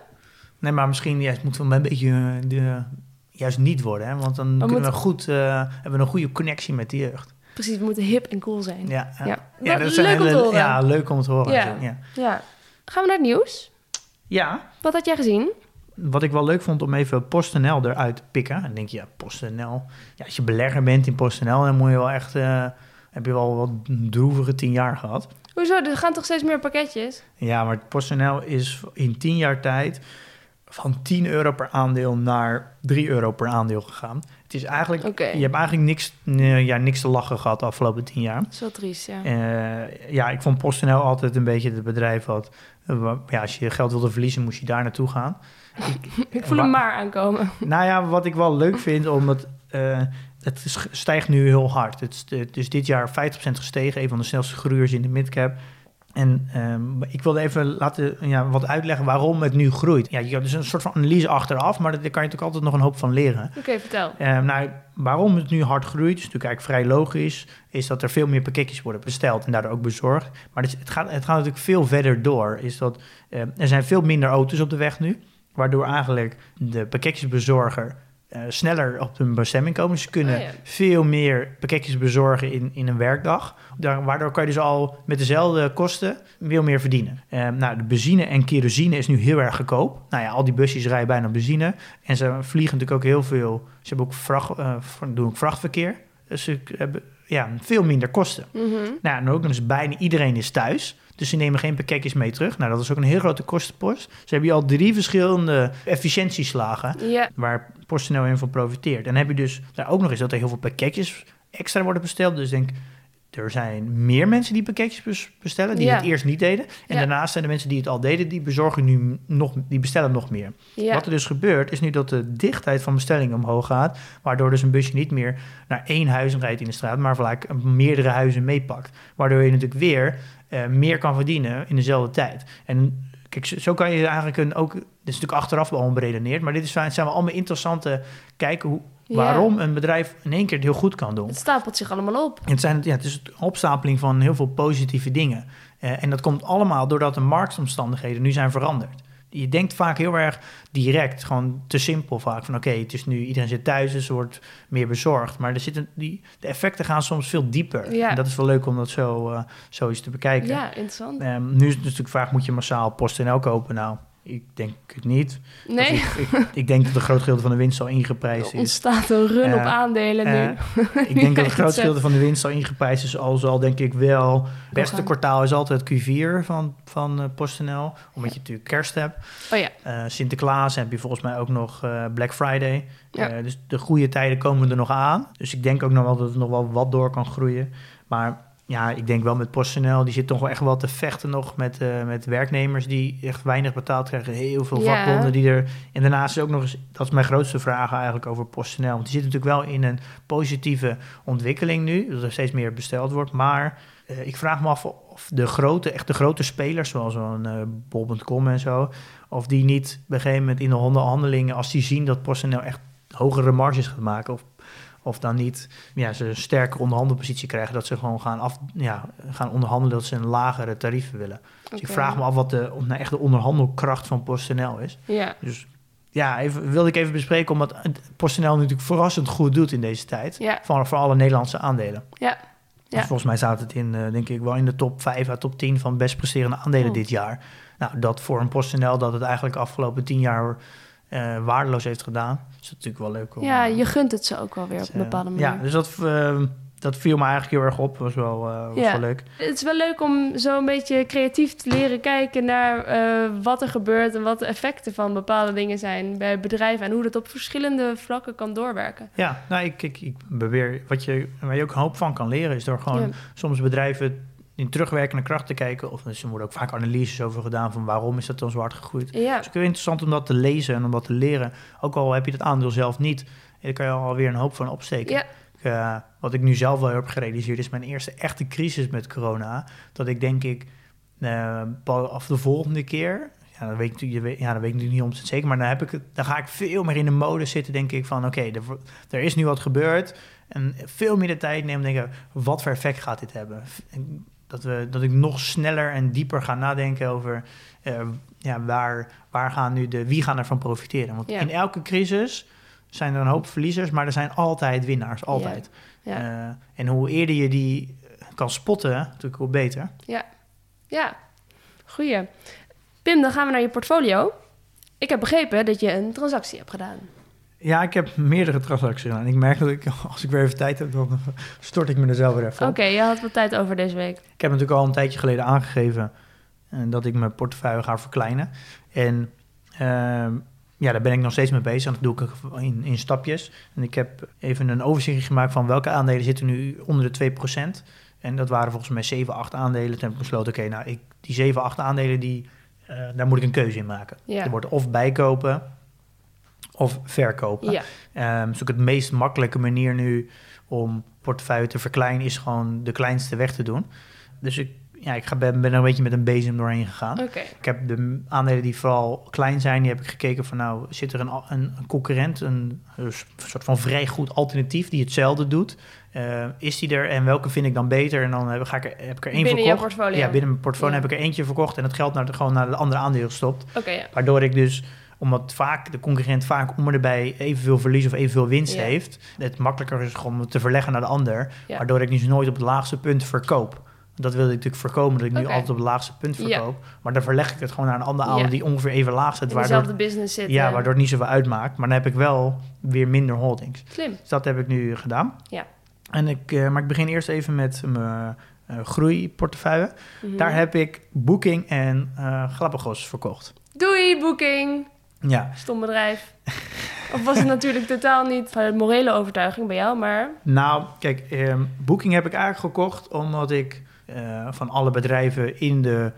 Nee, maar misschien juist moeten we een beetje de, juist niet worden. Hè? Want dan kunnen moeten- we goed, hebben we een goede connectie met de jeugd. Precies, we moeten hip en cool zijn. Ja, ja. Ja. dat Leuk zijn om te horen. Ja, leuk om te horen. Ja. Ja. Gaan we naar het nieuws? ja, Wat had jij gezien? wat ik wel leuk vond om even PostNL eruit te pikken. Dan denk je, ja, PostNL. Ja, als je belegger bent in PostNL, dan moet je wel echt... eh, heb je wel wat droevige tien jaar gehad. Hoezo? Er gaan toch steeds meer pakketjes? Ja, maar PostNL is in 10 jaar tijd van 10 euro per aandeel naar 3 euro per aandeel gegaan. Het is eigenlijk, Oké. je hebt eigenlijk niks, ja, niks te lachen gehad de afgelopen 10 jaar. Dat is wel triest, ja. Eh, ja, ik vond PostNL altijd een beetje het bedrijf wat, eh, ja, als je geld wilde verliezen, moest je daar naartoe gaan. ik voel wa- hem maar aankomen. Nou ja, wat ik wel leuk vind, omdat eh, het stijgt nu heel hard. Het is, het is dit jaar 50% gestegen, een van de snelste groeiers in de midcap. En ehm, ik wilde even laten, ja, wat uitleggen waarom het nu groeit. Ja, je hebt dus een soort van analyse achteraf, maar daar kan je natuurlijk altijd nog een hoop van leren. Oké, vertel. Ehm, nou, waarom het nu hard groeit, is natuurlijk eigenlijk vrij logisch, is dat er veel meer pakketjes worden besteld en daardoor ook bezorgd. Maar het, is- het, gaat, het gaat natuurlijk veel verder door. Is dat, ehm, er zijn veel minder auto's op de weg nu, waardoor eigenlijk de pakketjesbezorger eh, sneller op hun bestemming komen. Ze kunnen Oh ja. veel meer pakketjes bezorgen in, in een werkdag. Daar, waardoor kan je dus al met dezelfde kosten veel meer verdienen. Ehm, nou, de benzine en kerosine is nu heel erg goedkoop. Nou ja, al die busjes rijden bijna benzine. En ze vliegen natuurlijk ook heel veel. Ze hebben ook vracht, eh, doen ook vrachtverkeer. Dus ze hebben ja, veel minder kosten. Mhm. Nou, en ook nog eens bijna iedereen is thuis. Dus ze nemen geen pakketjes mee terug. Nou, dat is ook een heel grote kostenpost. Ze hebben hier al drie verschillende efficiëntieslagen Ja, waar PostNL in van profiteert. En dan heb je dus daar ook nog eens dat er heel veel pakketjes extra worden besteld. Dus denk, er zijn meer mensen die pakketjes bes- bestellen, die Ja. het eerst niet deden. En Ja. daarnaast zijn de mensen die het al deden, die bezorgen nu nog, die bestellen nog meer. ja. Wat er dus gebeurt, is nu dat de dichtheid van bestellingen omhoog gaat. Waardoor dus een busje niet meer naar één huis rijdt in de straat, maar gelijk meerdere huizen meepakt. Waardoor je natuurlijk weer eh, meer kan verdienen in dezelfde tijd. En kijk, zo, kan je eigenlijk een, ook, dit is natuurlijk achteraf wel beredeneerd, maar dit is, zijn wel allemaal interessante kijken hoe, Ja. waarom een bedrijf in één keer het heel goed kan doen. Het stapelt zich allemaal op. Het, zijn, ja, het is een opstapeling van heel veel positieve dingen. Eh, en dat komt allemaal doordat de marktomstandigheden nu zijn veranderd. Je denkt vaak heel erg direct, gewoon te simpel vaak. Van oké, het is nu, iedereen zit thuis, dus wordt meer bezorgd. Maar er zitten, die, de effecten gaan soms veel dieper. Ja. En dat is wel leuk om dat zo, eh, zo eens te bekijken. Ja, interessant. Ehm, nu is het natuurlijk vraag, moet je massaal PostNL kopen? Nou, Ik denk het niet. Nee, Ik, ik, ik denk dat een groot gedeelte van de winst al ingeprijsd er is. ontstaat een run Eh, op aandelen nu. Eh, ik denk dat een het groot gedeelte van de winst al ingeprijsd is. Al zal denk ik wel... Het beste kwartaal is altijd Q4 van, van eh, PostNL. Omdat je natuurlijk kerst hebt. Oh ja, Eh, Sinterklaas heb je volgens mij ook nog eh, Black Friday. Ja. Eh, dus de goede tijden komen er nog aan. Dus ik denk ook nog wel dat het nog wel wat door kan groeien. Maar ja, ik denk wel met PostNL, die zit toch wel echt wel te vechten nog met, eh, met werknemers die echt weinig betaald krijgen. Heel veel vakbonden die er... En daarnaast is ook nog eens, dat is mijn grootste vraag eigenlijk over PostNL. Want die zit natuurlijk wel in een positieve ontwikkeling nu. Dat er steeds meer besteld wordt. Maar eh, ik vraag me af of de grote, echt de grote spelers, zoals zo'n eh bol.com en zo... of die niet op een gegeven moment in de onderhandelingen... als die zien dat PostNL echt hogere marges gaat maken... of of dan niet ja, ze een sterke onderhandelpositie krijgen, dat ze gewoon gaan, af, ja, gaan onderhandelen dat ze een lagere tarieven willen. Dus ik vraag me af wat de, nou echt de onderhandelkracht van PostNL is. ja. Dus ja, even, wilde ik even bespreken, omdat het PostNL natuurlijk verrassend goed doet in deze tijd. Ja. Voor, voor alle Nederlandse aandelen. Ja. Dus Ja. volgens mij staat het in, eh, denk ik, wel in de top 5 à top 10 van best presterende aandelen Oh. dit jaar. Nou, dat voor een PostNL dat het eigenlijk de afgelopen 10 jaar eh, waardeloos heeft gedaan, is natuurlijk wel leuk om... ja, eh, je gunt het ze ook wel weer op een bepaalde manier. Ja, dus dat, eh, dat viel me eigenlijk heel erg op. Was wel, eh, was Ja. wel leuk. Het is wel leuk om zo een beetje creatief te leren kijken naar eh, wat er gebeurt en wat de effecten van bepaalde dingen zijn bij bedrijven en hoe dat op verschillende vlakken kan doorwerken. Ja, nou, ik, ik, ik beweer, wat je, waar je ook een hoop van kan leren, is door gewoon Ja. soms bedrijven in terugwerkende kracht te kijken. Of dus er worden ook vaak analyses over gedaan van waarom is dat dan zo hard gegroeid. Ja, Het is ook heel interessant om dat te lezen en om dat te leren. Ook al heb je dat aandeel zelf niet, daar kan je alweer een hoop van opsteken. ja, Ik, eh, wat ik nu zelf wel heb gerealiseerd, is mijn eerste echte crisis met corona. Dat ik denk ik, eh, af de volgende keer, ja, dan weet ik je weet, ja, weet ik natuurlijk niet om het zeker, maar dan, heb ik het, dan ga ik veel meer in de mode zitten, denk ik van, oké, er, wo- er is nu wat gebeurd. En veel meer de tijd neem, denk ik, wat voor effect gaat dit hebben? Dat, we, dat ik nog sneller en dieper ga nadenken over eh, ja, waar, waar gaan nu de, wie gaan ervan profiteren. Want Ja. in elke crisis zijn er een hoop verliezers, maar er zijn altijd winnaars, altijd. ja. Eh, en hoe eerder je die kan spotten, natuurlijk hoe beter. ja. Goeie. Pim, dan gaan we naar je portfolio. Ik heb begrepen dat je een transactie hebt gedaan. Ja, ik heb meerdere transacties gedaan. Ik merk dat ik, als ik weer even tijd heb, dan stort ik me er zelf weer even Oké, je had wat tijd over deze week. Ik heb natuurlijk al een tijdje geleden aangegeven eh, dat ik mijn portefeuille ga verkleinen. En ehm, ja, daar ben ik nog steeds mee bezig. En dat doe ik in, in stapjes. En ik heb even een overzicht gemaakt van welke aandelen zitten nu onder de 2%. En dat waren volgens mij 7, 8 aandelen. Toen heb ik besloten, oké, nou, ik, die 7, 8 aandelen, die, eh, daar moet ik een keuze in maken. Ja. Er wordt of bijkopen of verkopen. Ja, Ehm dus ook het meest makkelijke manier nu om portefeuille te verkleinen is gewoon de kleinste weg te doen. Dus ik, ja, ik ga, ben, ben er een beetje met een bezem doorheen gegaan. Ik heb de aandelen die vooral klein zijn, die heb ik gekeken van nou, zit er een, een, een concurrent, een, een soort van vrij goed alternatief die hetzelfde doet? Eh, is die er en welke vind ik dan beter? En dan heb, ga ik er, heb ik er één Binnen je verkocht. portfolio. Ja, binnen mijn portfolio Ja. heb ik er eentje verkocht en het geld naar de, gewoon naar de andere aandelen gestopt. Ja. Waardoor ik dus, omdat vaak de concurrent vaak om erbij evenveel verlies of evenveel winst Ja. heeft, het makkelijker is om het te verleggen naar de ander. Ja. Waardoor ik dus nooit op het laagste punt verkoop. Dat wilde ik natuurlijk voorkomen, dat ik nu altijd op het laagste punt Ja. verkoop. Maar dan verleg ik het gewoon naar een ander aandeel Ja. die ongeveer even laag zit. Waardoor, dezelfde business zitten. ja, waardoor het niet zoveel uitmaakt. Maar dan heb ik wel weer minder holdings. Slim. Dus dat heb ik nu gedaan. Ja. En ik, eh, maar ik begin eerst even met mijn eh, groeiportefeuille. Mhm. Daar heb ik Booking en eh Galapagos verkocht. Doei, Booking. Ja, Stom bedrijf. of was het natuurlijk totaal niet van morele overtuiging bij jou, maar... Nou, kijk, ehm, Booking heb ik eigenlijk gekocht omdat ik eh, van alle bedrijven in de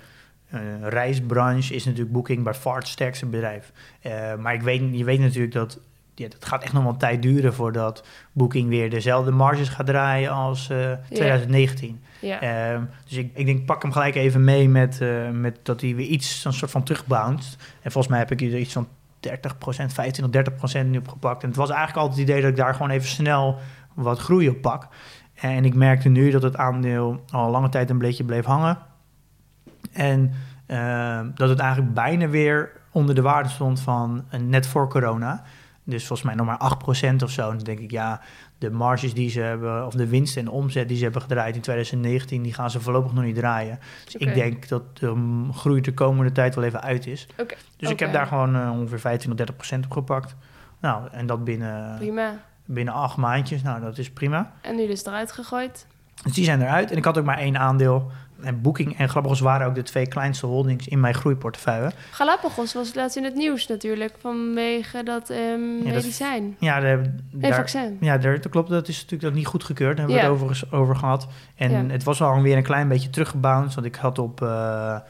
eh, reisbranche is natuurlijk Booking bij far het sterkste bedrijf. Eh, maar ik weet, je weet natuurlijk dat ja, dat gaat echt nog wel een tijd duren voordat Booking weer dezelfde marges gaat draaien als eh, 2019. Ja. Ehm, dus ik, ik denk, pak hem gelijk even mee met, eh, met dat hij weer iets, een soort van terugbounced. En volgens mij heb ik hier iets van 30% 25 30% nu opgepakt. En het was eigenlijk altijd het idee dat ik daar gewoon even snel wat groei op pak. En ik merkte nu dat het aandeel al lange tijd een beetje bleef hangen. En ehm, dat het eigenlijk bijna weer onder de waarde stond van eh, net voor corona. Dus volgens mij nog maar 8% of zo. En dan denk ik, ja, de marges die ze hebben, of de winst en omzet die ze hebben gedraaid in 2019, die gaan ze voorlopig nog niet draaien. Dus ik denk dat de mm, groei de komende tijd wel even uit is. Dus ik heb daar gewoon eh, ongeveer 15 tot 30% op gepakt. Nou, en dat binnen, Prima. binnen acht maandjes. Nou, dat is prima. En nu dus eruit gegooid. Dus die zijn eruit. En ik had ook maar één aandeel. En Booking en Grappigos waren ook de twee kleinste holdings in mijn groeiportefeuille. Galapagos was laatst in het nieuws natuurlijk vanwege dat ehm, dat- medicijn. Ja, Nee, daar- vaccin. ja daar, dat klopt. Dat is natuurlijk dat niet goedgekeurd. Daar hebben we Ja. het overigens over gehad. En Ja. het was al weer een klein beetje teruggebounced. Want ik had op, eh, eh,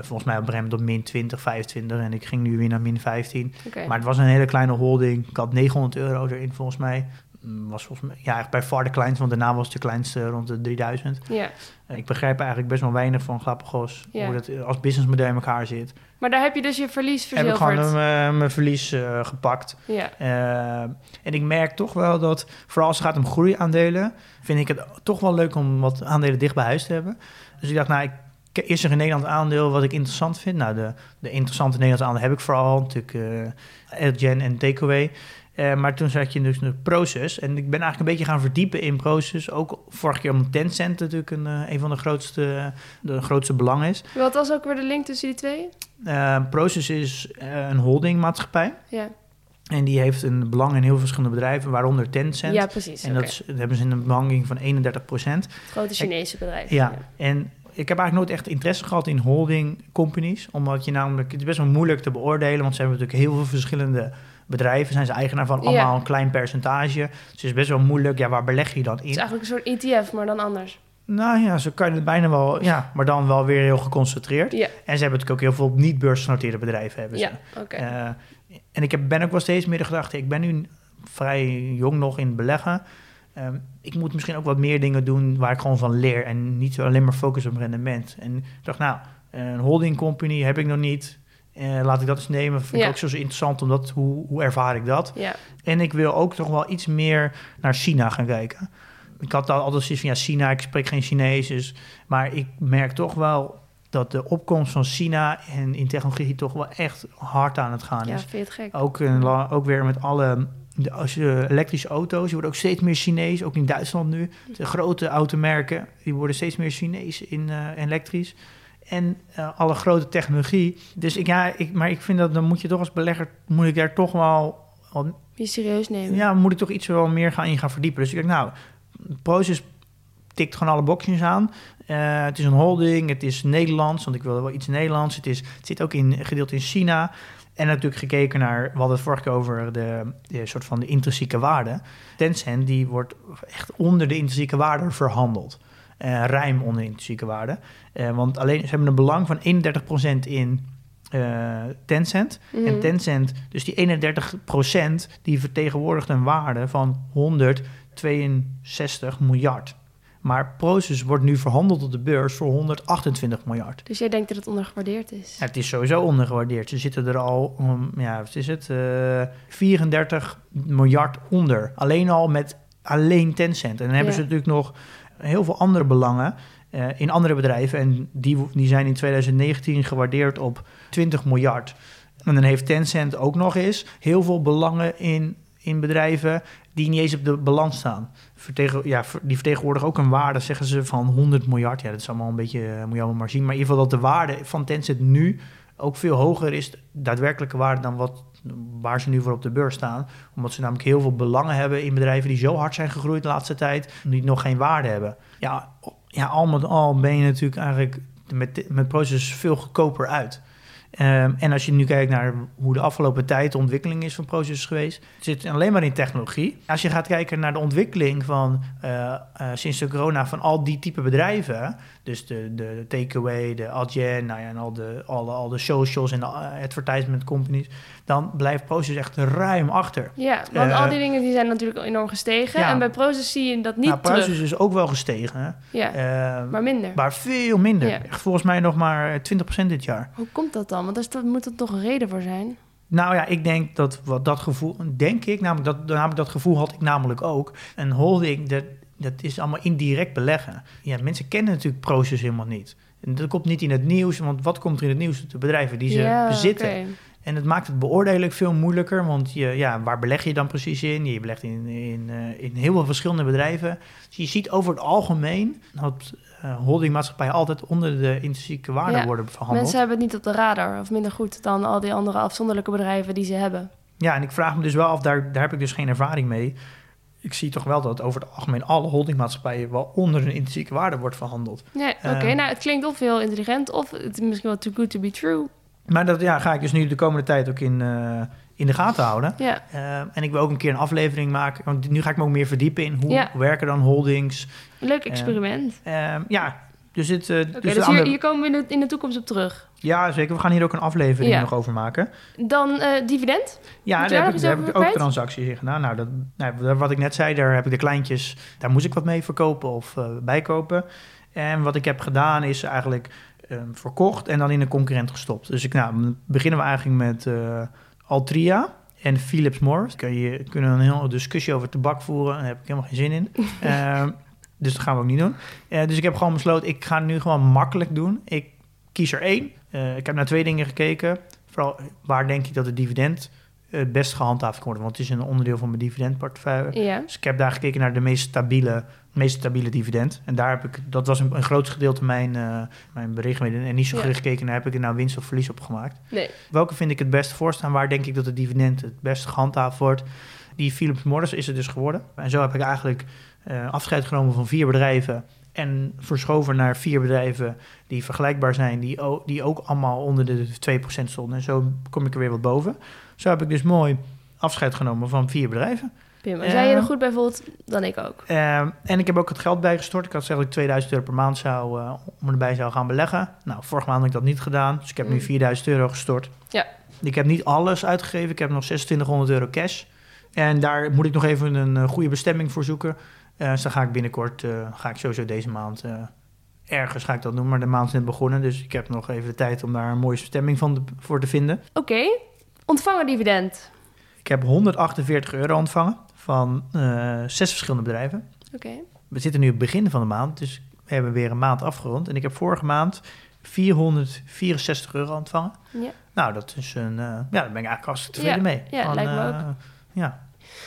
volgens mij op een gegeven op min 20, 25. En ik ging nu weer naar min 15. Oké. Maar het was een hele kleine holding. Ik had 900 euro erin volgens mij. Mm, Was volgens mij ja, echt bij far de kleinste, want daarna was de kleinste rond de 3000. Ja. Eh, Ik begrijp eigenlijk best wel weinig van Galapagos. Ja. Hoe dat eh, als businessmodel in elkaar zit. Maar daar heb je dus je verlies Heb ik verzilverd. gewoon mijn, mijn verlies eh, gepakt. Ja. Eh, en ik merk toch wel dat, vooral als het gaat om groeiaandelen, vind ik het toch wel leuk om wat aandelen dicht bij huis te hebben. Dus ik dacht, nou, ik, is er een Nederlands aandeel wat ik interessant vind? Nou, de, de interessante Nederlandse aandelen heb ik vooral, natuurlijk eh Elgen en Takeaway. Eh, maar toen zat je dus in de Proces. En ik ben eigenlijk een beetje gaan verdiepen in Proces. Ook vorige keer omdat Tencent natuurlijk een, eh, een van de grootste, de grootste belangen is. Wat was ook weer de link tussen die twee? Eh Proces is een holdingmaatschappij. Ja, En die heeft een belang in heel verschillende bedrijven, waaronder Tencent. ja precies. En dat, is- dat hebben ze in een belanging van 31 procent. Grote Chinese bedrijf. Ja, en ik heb eigenlijk nooit echt interesse gehad in holding companies. Omdat je namelijk, het is best wel moeilijk te beoordelen. Want ze hebben natuurlijk heel veel verschillende bedrijven. Zijn ze eigenaar van allemaal Ja. een klein percentage. Dus het is best wel moeilijk. Ja, waar beleg je dan Het is in? eigenlijk een soort ETF, maar dan anders. Nou ja, zo kan je het bijna wel, ja, maar dan wel weer heel geconcentreerd. Ja, En ze hebben natuurlijk ook heel veel niet beursgenoteerde bedrijven. Hebben ze. ja oké. Eh, en ik heb, ben ook wel steeds meer de gedachte, ik ben nu vrij jong nog in het beleggen. Ehm, ik moet misschien ook wat meer dingen doen waar ik gewoon van leer en niet alleen maar focus op rendement. En ik dacht, nou, een holding company heb ik nog niet. Eh, laat ik dat eens nemen. Vind ik Ja. ook zo interessant, omdat hoe, hoe ervaar ik dat? ja, En ik wil ook toch wel iets meer naar China gaan kijken. Ik had al altijd zoiets van, ja, China, ik spreek geen Chinees, dus, maar ik merk toch wel dat de opkomst van China en in technologie toch wel echt hard aan het gaan ja, is. vind je het gek? Ook, een ook weer met alle de, als je elektrische auto's, die worden ook steeds meer Chinees, ook in Duitsland nu. De grote automerken, die worden steeds meer Chinees in eh, elektrisch. En eh, alle grote technologie. Dus ik, ja, ik, maar ik vind dat dan moet je toch als belegger, moet ik daar toch wel, wel Je serieus nemen. ja, moet ik toch iets wel meer gaan in gaan verdiepen. Dus ik denk, nou, Proces tikt gewoon alle boxjes aan. Eh, het is een holding, het is Nederlands, want ik wil wel iets Nederlands. Het, is, het zit ook in, gedeeld in China. En natuurlijk gekeken naar, we hadden het vorige keer over de, de soort van de intrinsieke waarde. Tencent, die wordt echt onder de intrinsieke waarde verhandeld. Eh ruim onder de intrinsieke waarde. Eh, want alleen, ze hebben een belang van 31% in eh, Tencent. Mhm. En Tencent, dus die 31%, die vertegenwoordigt een waarde van 162 miljard. Maar Proces wordt nu verhandeld op de beurs voor 128 miljard. Dus jij denkt dat het ondergewaardeerd is? Ja, het is sowieso ondergewaardeerd. Ze zitten er al, um, ja, wat is het, eh 34 miljard onder. Alleen al met alleen Tencent. En dan hebben Ja. ze natuurlijk nog heel veel andere belangen eh, in andere bedrijven. En die, die zijn in 2019 gewaardeerd op 20 miljard. En dan heeft Tencent ook nog eens heel veel belangen in, in bedrijven die niet eens op de balans staan. Vertegen, ja, die vertegenwoordigen ook een waarde, zeggen ze, van 100 miljard. Ja, dat is allemaal een beetje, eh, moet je allemaal maar zien. Maar in ieder geval dat de waarde van Tencent nu ook veel hoger is, daadwerkelijke waarde, dan wat, waar ze nu voor op de beurs staan. Omdat ze namelijk heel veel belangen hebben in bedrijven die zo hard zijn gegroeid de laatste tijd, die nog geen waarde hebben. Ja, ja al met al ben je natuurlijk eigenlijk met, met Proces veel goedkoper uit. Ehm, en als je nu kijkt naar hoe de afgelopen tijd de ontwikkeling is van Proces geweest, het zit alleen maar in technologie. Als je gaat kijken naar de ontwikkeling van eh, eh, sinds de corona van al die type bedrijven, dus de, de, de takeaway, de Adyen, nou ja, en al de, alle, al de socials en de eh, advertisement companies, dan blijft Proces echt ruim achter. Ja, want al die dingen die zijn natuurlijk al enorm gestegen. ja. En bij Proces zie je dat niet nou, terug. Proces is ook wel gestegen? Ja, Ehm, maar minder. maar veel minder. Ja. Echt Volgens mij nog maar 20% dit jaar. Hoe komt dat dan? Want daar moet er toch een reden voor zijn? Nou ja, ik denk dat wat dat gevoel, denk ik, namelijk dat, namelijk dat gevoel had ik namelijk ook. Een holding, dat, dat is allemaal indirect beleggen. Ja, mensen kennen natuurlijk Proces helemaal niet. En dat komt niet in het nieuws, want wat komt er in het nieuws? De bedrijven die ze ja, bezitten. En het maakt het beoordelen veel moeilijker, want je, ja, waar beleg je dan precies in? Je belegt in, in, eh, in heel veel verschillende bedrijven. Dus je ziet over het algemeen dat holdingmaatschappijen altijd onder de intrinsieke waarde Ja, worden verhandeld. Mensen hebben het niet op de radar of minder goed dan al die andere afzonderlijke bedrijven die ze hebben. Ja, en ik vraag me dus wel af, daar, daar heb ik dus geen ervaring mee. Ik zie toch wel dat over het algemeen alle holdingmaatschappijen wel onder een intrinsieke waarde wordt verhandeld. Nee, oké. Ehm. nou, het klinkt of heel intelligent of het is misschien wel too good to be true. Maar dat ja, ga ik dus nu de komende tijd ook in, eh, in de gaten houden. Ja, Eh, en ik wil ook een keer een aflevering maken. Want nu ga ik me ook meer verdiepen in hoe Ja. werken dan holdings. leuk experiment. Eh, ja, dus dit. eh, dus dus, hier, andere- hier komen we in de, in de toekomst op terug. Ja, zeker. We gaan hier ook een aflevering Ja. nog over maken. Dan eh, dividend. Ja, daar heb, ik, daar heb ook transacties in gedaan. Nou, dat, nou, wat ik net zei, daar heb ik de kleintjes, daar moest ik wat mee verkopen of eh, bijkopen. En wat ik heb gedaan is eigenlijk eh, verkocht en dan in een concurrent gestopt. Dus ik, nou, beginnen we eigenlijk met eh, Altria en Philips Morris. Kun je kunnen een hele discussie over tabak voeren. Daar heb ik helemaal geen zin in. Ehm, dus dat gaan we ook niet doen. Eh, dus ik heb gewoon besloten, ik ga het nu gewoon makkelijk doen. Ik kies er één. Eh, ik heb naar twee dingen gekeken. Vooral waar denk ik dat het dividend best gehandhaafd kan worden. Want het is een onderdeel van mijn dividendportefeuille. Ja. Dus ik heb daar gekeken naar de meest stabiele, meest stabiele dividend. En daar heb ik, dat was een, een groot gedeelte mijn, eh mijn. En niet zo Ja. gericht gekeken naar heb ik er nou winst of verlies op gemaakt. Nee. Welke vind ik het best voorstaan? Waar denk ik dat het dividend het best gehandhaafd wordt? Die Philips Morris is het dus geworden. En zo heb ik eigenlijk eh, afscheid genomen van vier bedrijven. En verschoven naar vier bedrijven die vergelijkbaar zijn. Die, die ook allemaal onder de 2% stonden. En zo kom ik er weer wat boven. Zo heb ik dus mooi afscheid genomen van vier bedrijven. Pim, jij je er Eh. goed bij voelt, dan ik ook. Ehm, en ik heb ook het geld bijgestort. Ik had gezegd dat ik 2000 euro per maand zou, eh, om erbij zou gaan beleggen. Nou, vorige maand heb ik dat niet gedaan. Dus ik heb nu Mm. 4000 euro gestort. Ja. Ik heb niet alles uitgegeven. Ik heb nog 2600 euro cash. En daar moet ik nog even een eh, goede bestemming voor zoeken. Eh, dus dan ga ik binnenkort, eh, ga ik sowieso deze maand... eh, ergens ga ik dat doen, maar de maand is net begonnen. Dus ik heb nog even de tijd om daar een mooie bestemming van de- voor te vinden. Oké. Ontvangen dividend. Ik heb 148 euro ontvangen van eh, zes verschillende bedrijven. Oké. We zitten nu op het begin van de maand, dus we hebben weer een maand afgerond. En ik heb vorige maand 464 euro ontvangen. Ja. Nou, dat is een... eh, ja, daar ben ik eigenlijk hartstikke tevreden Ja, mee. ja, lijkt me eh, ook. Ja.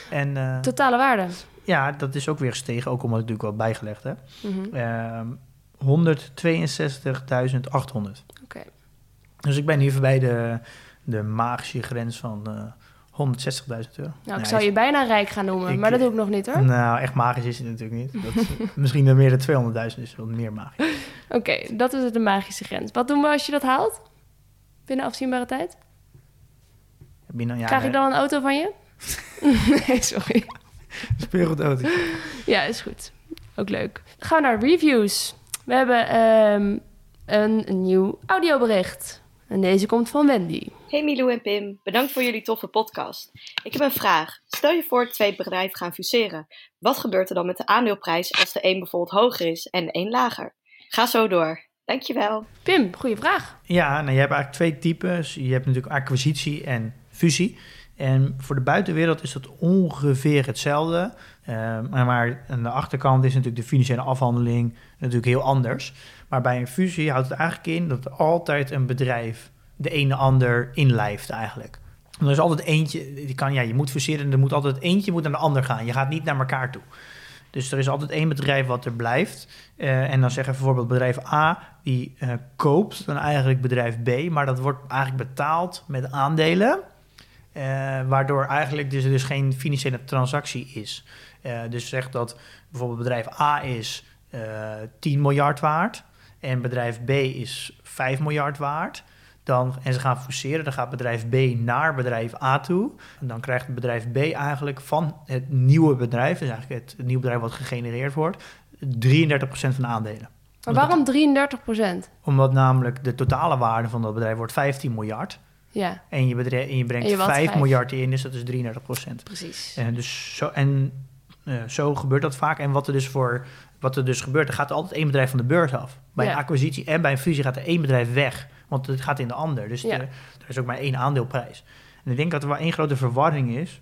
En Totale waarde. ja, dat is ook weer gestegen, ook omdat ik natuurlijk wat bijgelegd heb. Mhm. Ehm 162.800. Oké. Dus ik ben hier voorbij de, de magische grens van eh 160.000 euro. Nou, ik zou je bijna rijk gaan noemen, Ik- maar dat doe ik nog niet hoor. Nou, echt magisch is het natuurlijk niet. Dat is, misschien dan meer de 200.000 is wel meer magisch. Oké, dat is de magische grens. Wat doen we als je dat haalt? Binnen afzienbare tijd? Binnen, ja, Krijg ik dan een auto van je? nee, sorry. speelgoedauto. Ja, is goed. Ook leuk. Gaan we naar reviews. We hebben ehm, een, een nieuw audiobericht. En deze komt van Wendy. Hey Milou en Pim, bedankt voor jullie toffe podcast. Ik heb een vraag. Stel je voor twee bedrijven gaan fuseren. Wat gebeurt er dan met de aandeelprijs als de een bijvoorbeeld hoger is en de een lager? Ga zo door. Dankjewel. Pim, goede vraag. Ja, nou, je hebt eigenlijk twee types. Je hebt natuurlijk acquisitie en fusie. En voor de buitenwereld is dat ongeveer hetzelfde. Eh, maar maar aan de achterkant is natuurlijk de financiële afhandeling natuurlijk heel anders. Maar bij een fusie houdt het eigenlijk in dat er altijd een bedrijf de ene ander inlijft eigenlijk. En er is altijd eentje, die kan, ja, je moet fuseren en er moet altijd eentje moet naar de ander gaan. Je gaat niet naar elkaar toe. Dus er is altijd één bedrijf wat er blijft. Eh, en dan zeggen bijvoorbeeld bedrijf A, die eh, koopt dan eigenlijk bedrijf B, maar dat wordt eigenlijk betaald met aandelen. eh, waardoor eigenlijk dus dus geen financiële transactie is. Dus zeg dat bijvoorbeeld bedrijf A is eh 10 miljard waard en bedrijf B is 5 miljard waard. Dan, en ze gaan fuseren, dan gaat bedrijf B naar bedrijf A toe. En dan krijgt bedrijf B eigenlijk van het nieuwe bedrijf, dus eigenlijk het, het nieuwe bedrijf wat gegenereerd wordt, 33% van de aandelen. Maar waarom 33 procent? Omdat namelijk de totale waarde van dat bedrijf wordt 15 miljard. Ja, En je, bedrijf, en je brengt En je wat 5 vijf. miljard in, dus dat is 33 procent. precies. En, dus zo, en eh, zo gebeurt dat vaak. En wat er dus voor wat er dus gebeurt, er gaat altijd één bedrijf van de beurs af. Bij Ja. een acquisitie en bij een fusie gaat er één bedrijf weg. Want het gaat in de ander. Dus Ja. de- er is ook maar één aandeelprijs. En ik denk dat er wel één grote verwarring is.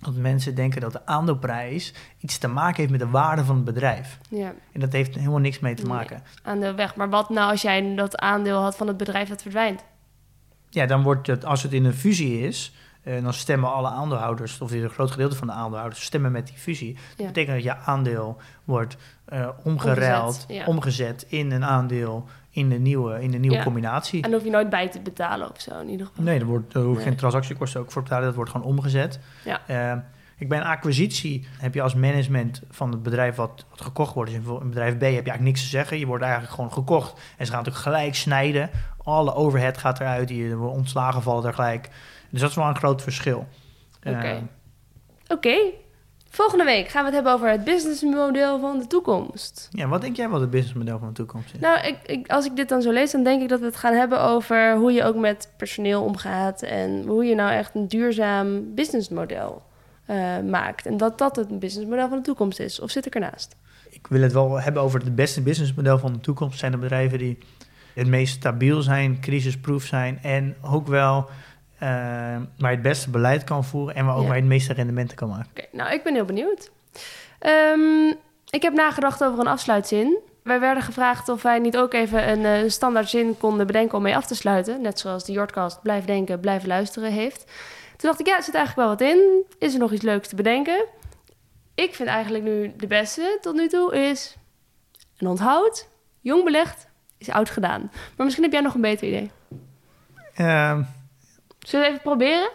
Dat mensen denken dat de aandeelprijs iets te maken heeft met de waarde van het bedrijf. Ja, En dat heeft helemaal niks mee te Nee. maken. aandeel weg. Maar wat nou als jij dat aandeel had van het bedrijf dat verdwijnt? ja, dan wordt het, als het in een fusie is, eh, dan stemmen alle aandeelhouders, of een groot gedeelte van de aandeelhouders, stemmen met die fusie. Dat Ja. betekent dat je aandeel wordt eh omgeruild, Omgezet, ja. omgezet in een aandeel in de nieuwe, in de nieuwe Ja. combinatie. En hoef je nooit bij te betalen of zo in ieder geval. Nee, er, wordt, er hoef je Nee. geen transactiekosten ook voor te betalen. Dat wordt gewoon omgezet. Ja. Eh, ik bij een acquisitie heb je als management van het bedrijf wat, wat gekocht wordt. Dus in bedrijf B heb je eigenlijk niks te zeggen. Je wordt eigenlijk gewoon gekocht. En ze gaan natuurlijk gelijk snijden. Alle overhead gaat eruit. Je wordt ontslagen vallen er gelijk. Dus dat is wel een groot verschil. Eh, Oké. Oké. Volgende week gaan we het hebben over het businessmodel van de toekomst. ja, wat denk jij wat het businessmodel van de toekomst is? Nou, ik, ik, als ik dit dan zo lees, dan denk ik dat we het gaan hebben over hoe je ook met personeel omgaat en hoe je nou echt een duurzaam businessmodel eh, maakt. En dat dat het businessmodel van de toekomst is. Of zit ik ernaast? Ik wil het wel hebben over het beste businessmodel van de toekomst. Zijn de bedrijven die het meest stabiel zijn, crisisproof zijn en ook wel eh, waar je het beste beleid kan voeren en waar ook Ja. je het meeste rendementen kan maken. Oké, nou, ik ben heel benieuwd. Ehm, ik heb nagedacht over een afsluitzin. Wij werden gevraagd of wij niet ook even een eh, standaard zin konden bedenken om mee af te sluiten. Net zoals de Jordcast Blijf Denken, Blijf Luisteren heeft. Toen dacht ik, ja, er zit eigenlijk wel wat in. Is er nog iets leuks te bedenken? Ik vind eigenlijk nu de beste tot nu toe is... Een onthoud, jong belegd, is oud gedaan. Maar misschien heb jij nog een beter idee. Ehm, Zullen we even proberen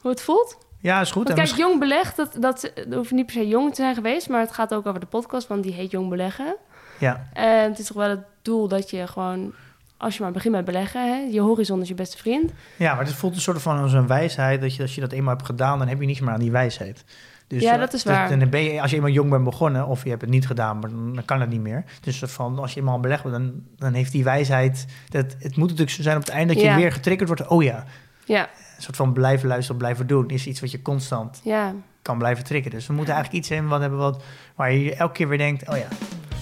hoe het voelt? ja, is goed. Want En kijk, jong belegd, dat, dat, dat hoeft niet per se jong te zijn geweest, maar het gaat ook over de podcast, want die heet Jong Beleggen. Ja, En het is toch wel het doel dat je gewoon, als je maar begint met beleggen, hè, je horizon is je beste vriend. ja, maar het voelt een soort van als een wijsheid. Dat je, als je dat eenmaal hebt gedaan, dan heb je niets meer aan die wijsheid. Dus, Ja, eh, dat is dus waar. dan ben je, als je eenmaal jong bent begonnen, of je hebt het niet gedaan, maar dan, dan kan het niet meer. Dus van, als je eenmaal belegd bent, dan, dan heeft die wijsheid... Dat, het moet natuurlijk zo zijn op het einde dat je Ja. weer getriggerd wordt. Oh ja, Ja, een soort van blijven luisteren, blijven doen... is iets wat je constant ja. kan blijven triggeren. Dus we moeten eigenlijk iets hebben wat hebben wat, waar je elke keer weer denkt... Oh ja,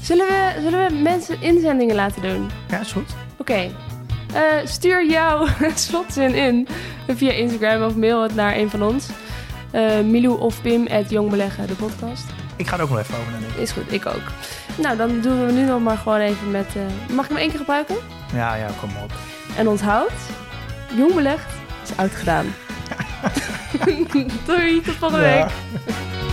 Zullen we, zullen we mensen inzendingen laten doen? ja, is goed. Oké. Eh, stuur jouw slotzin in via Instagram of mail het naar een van ons. Eh Milou of Pim, at Jong Beleggen, de podcast. Ik ga er ook nog even over nadenken. Is goed, ik ook. Nou, dan doen we nu nog maar gewoon even met... eh, mag ik hem één keer gebruiken? Ja, ja, kom op. En onthoud, jong belegd is oud gedaan. Doei, tot volgende Ja. week.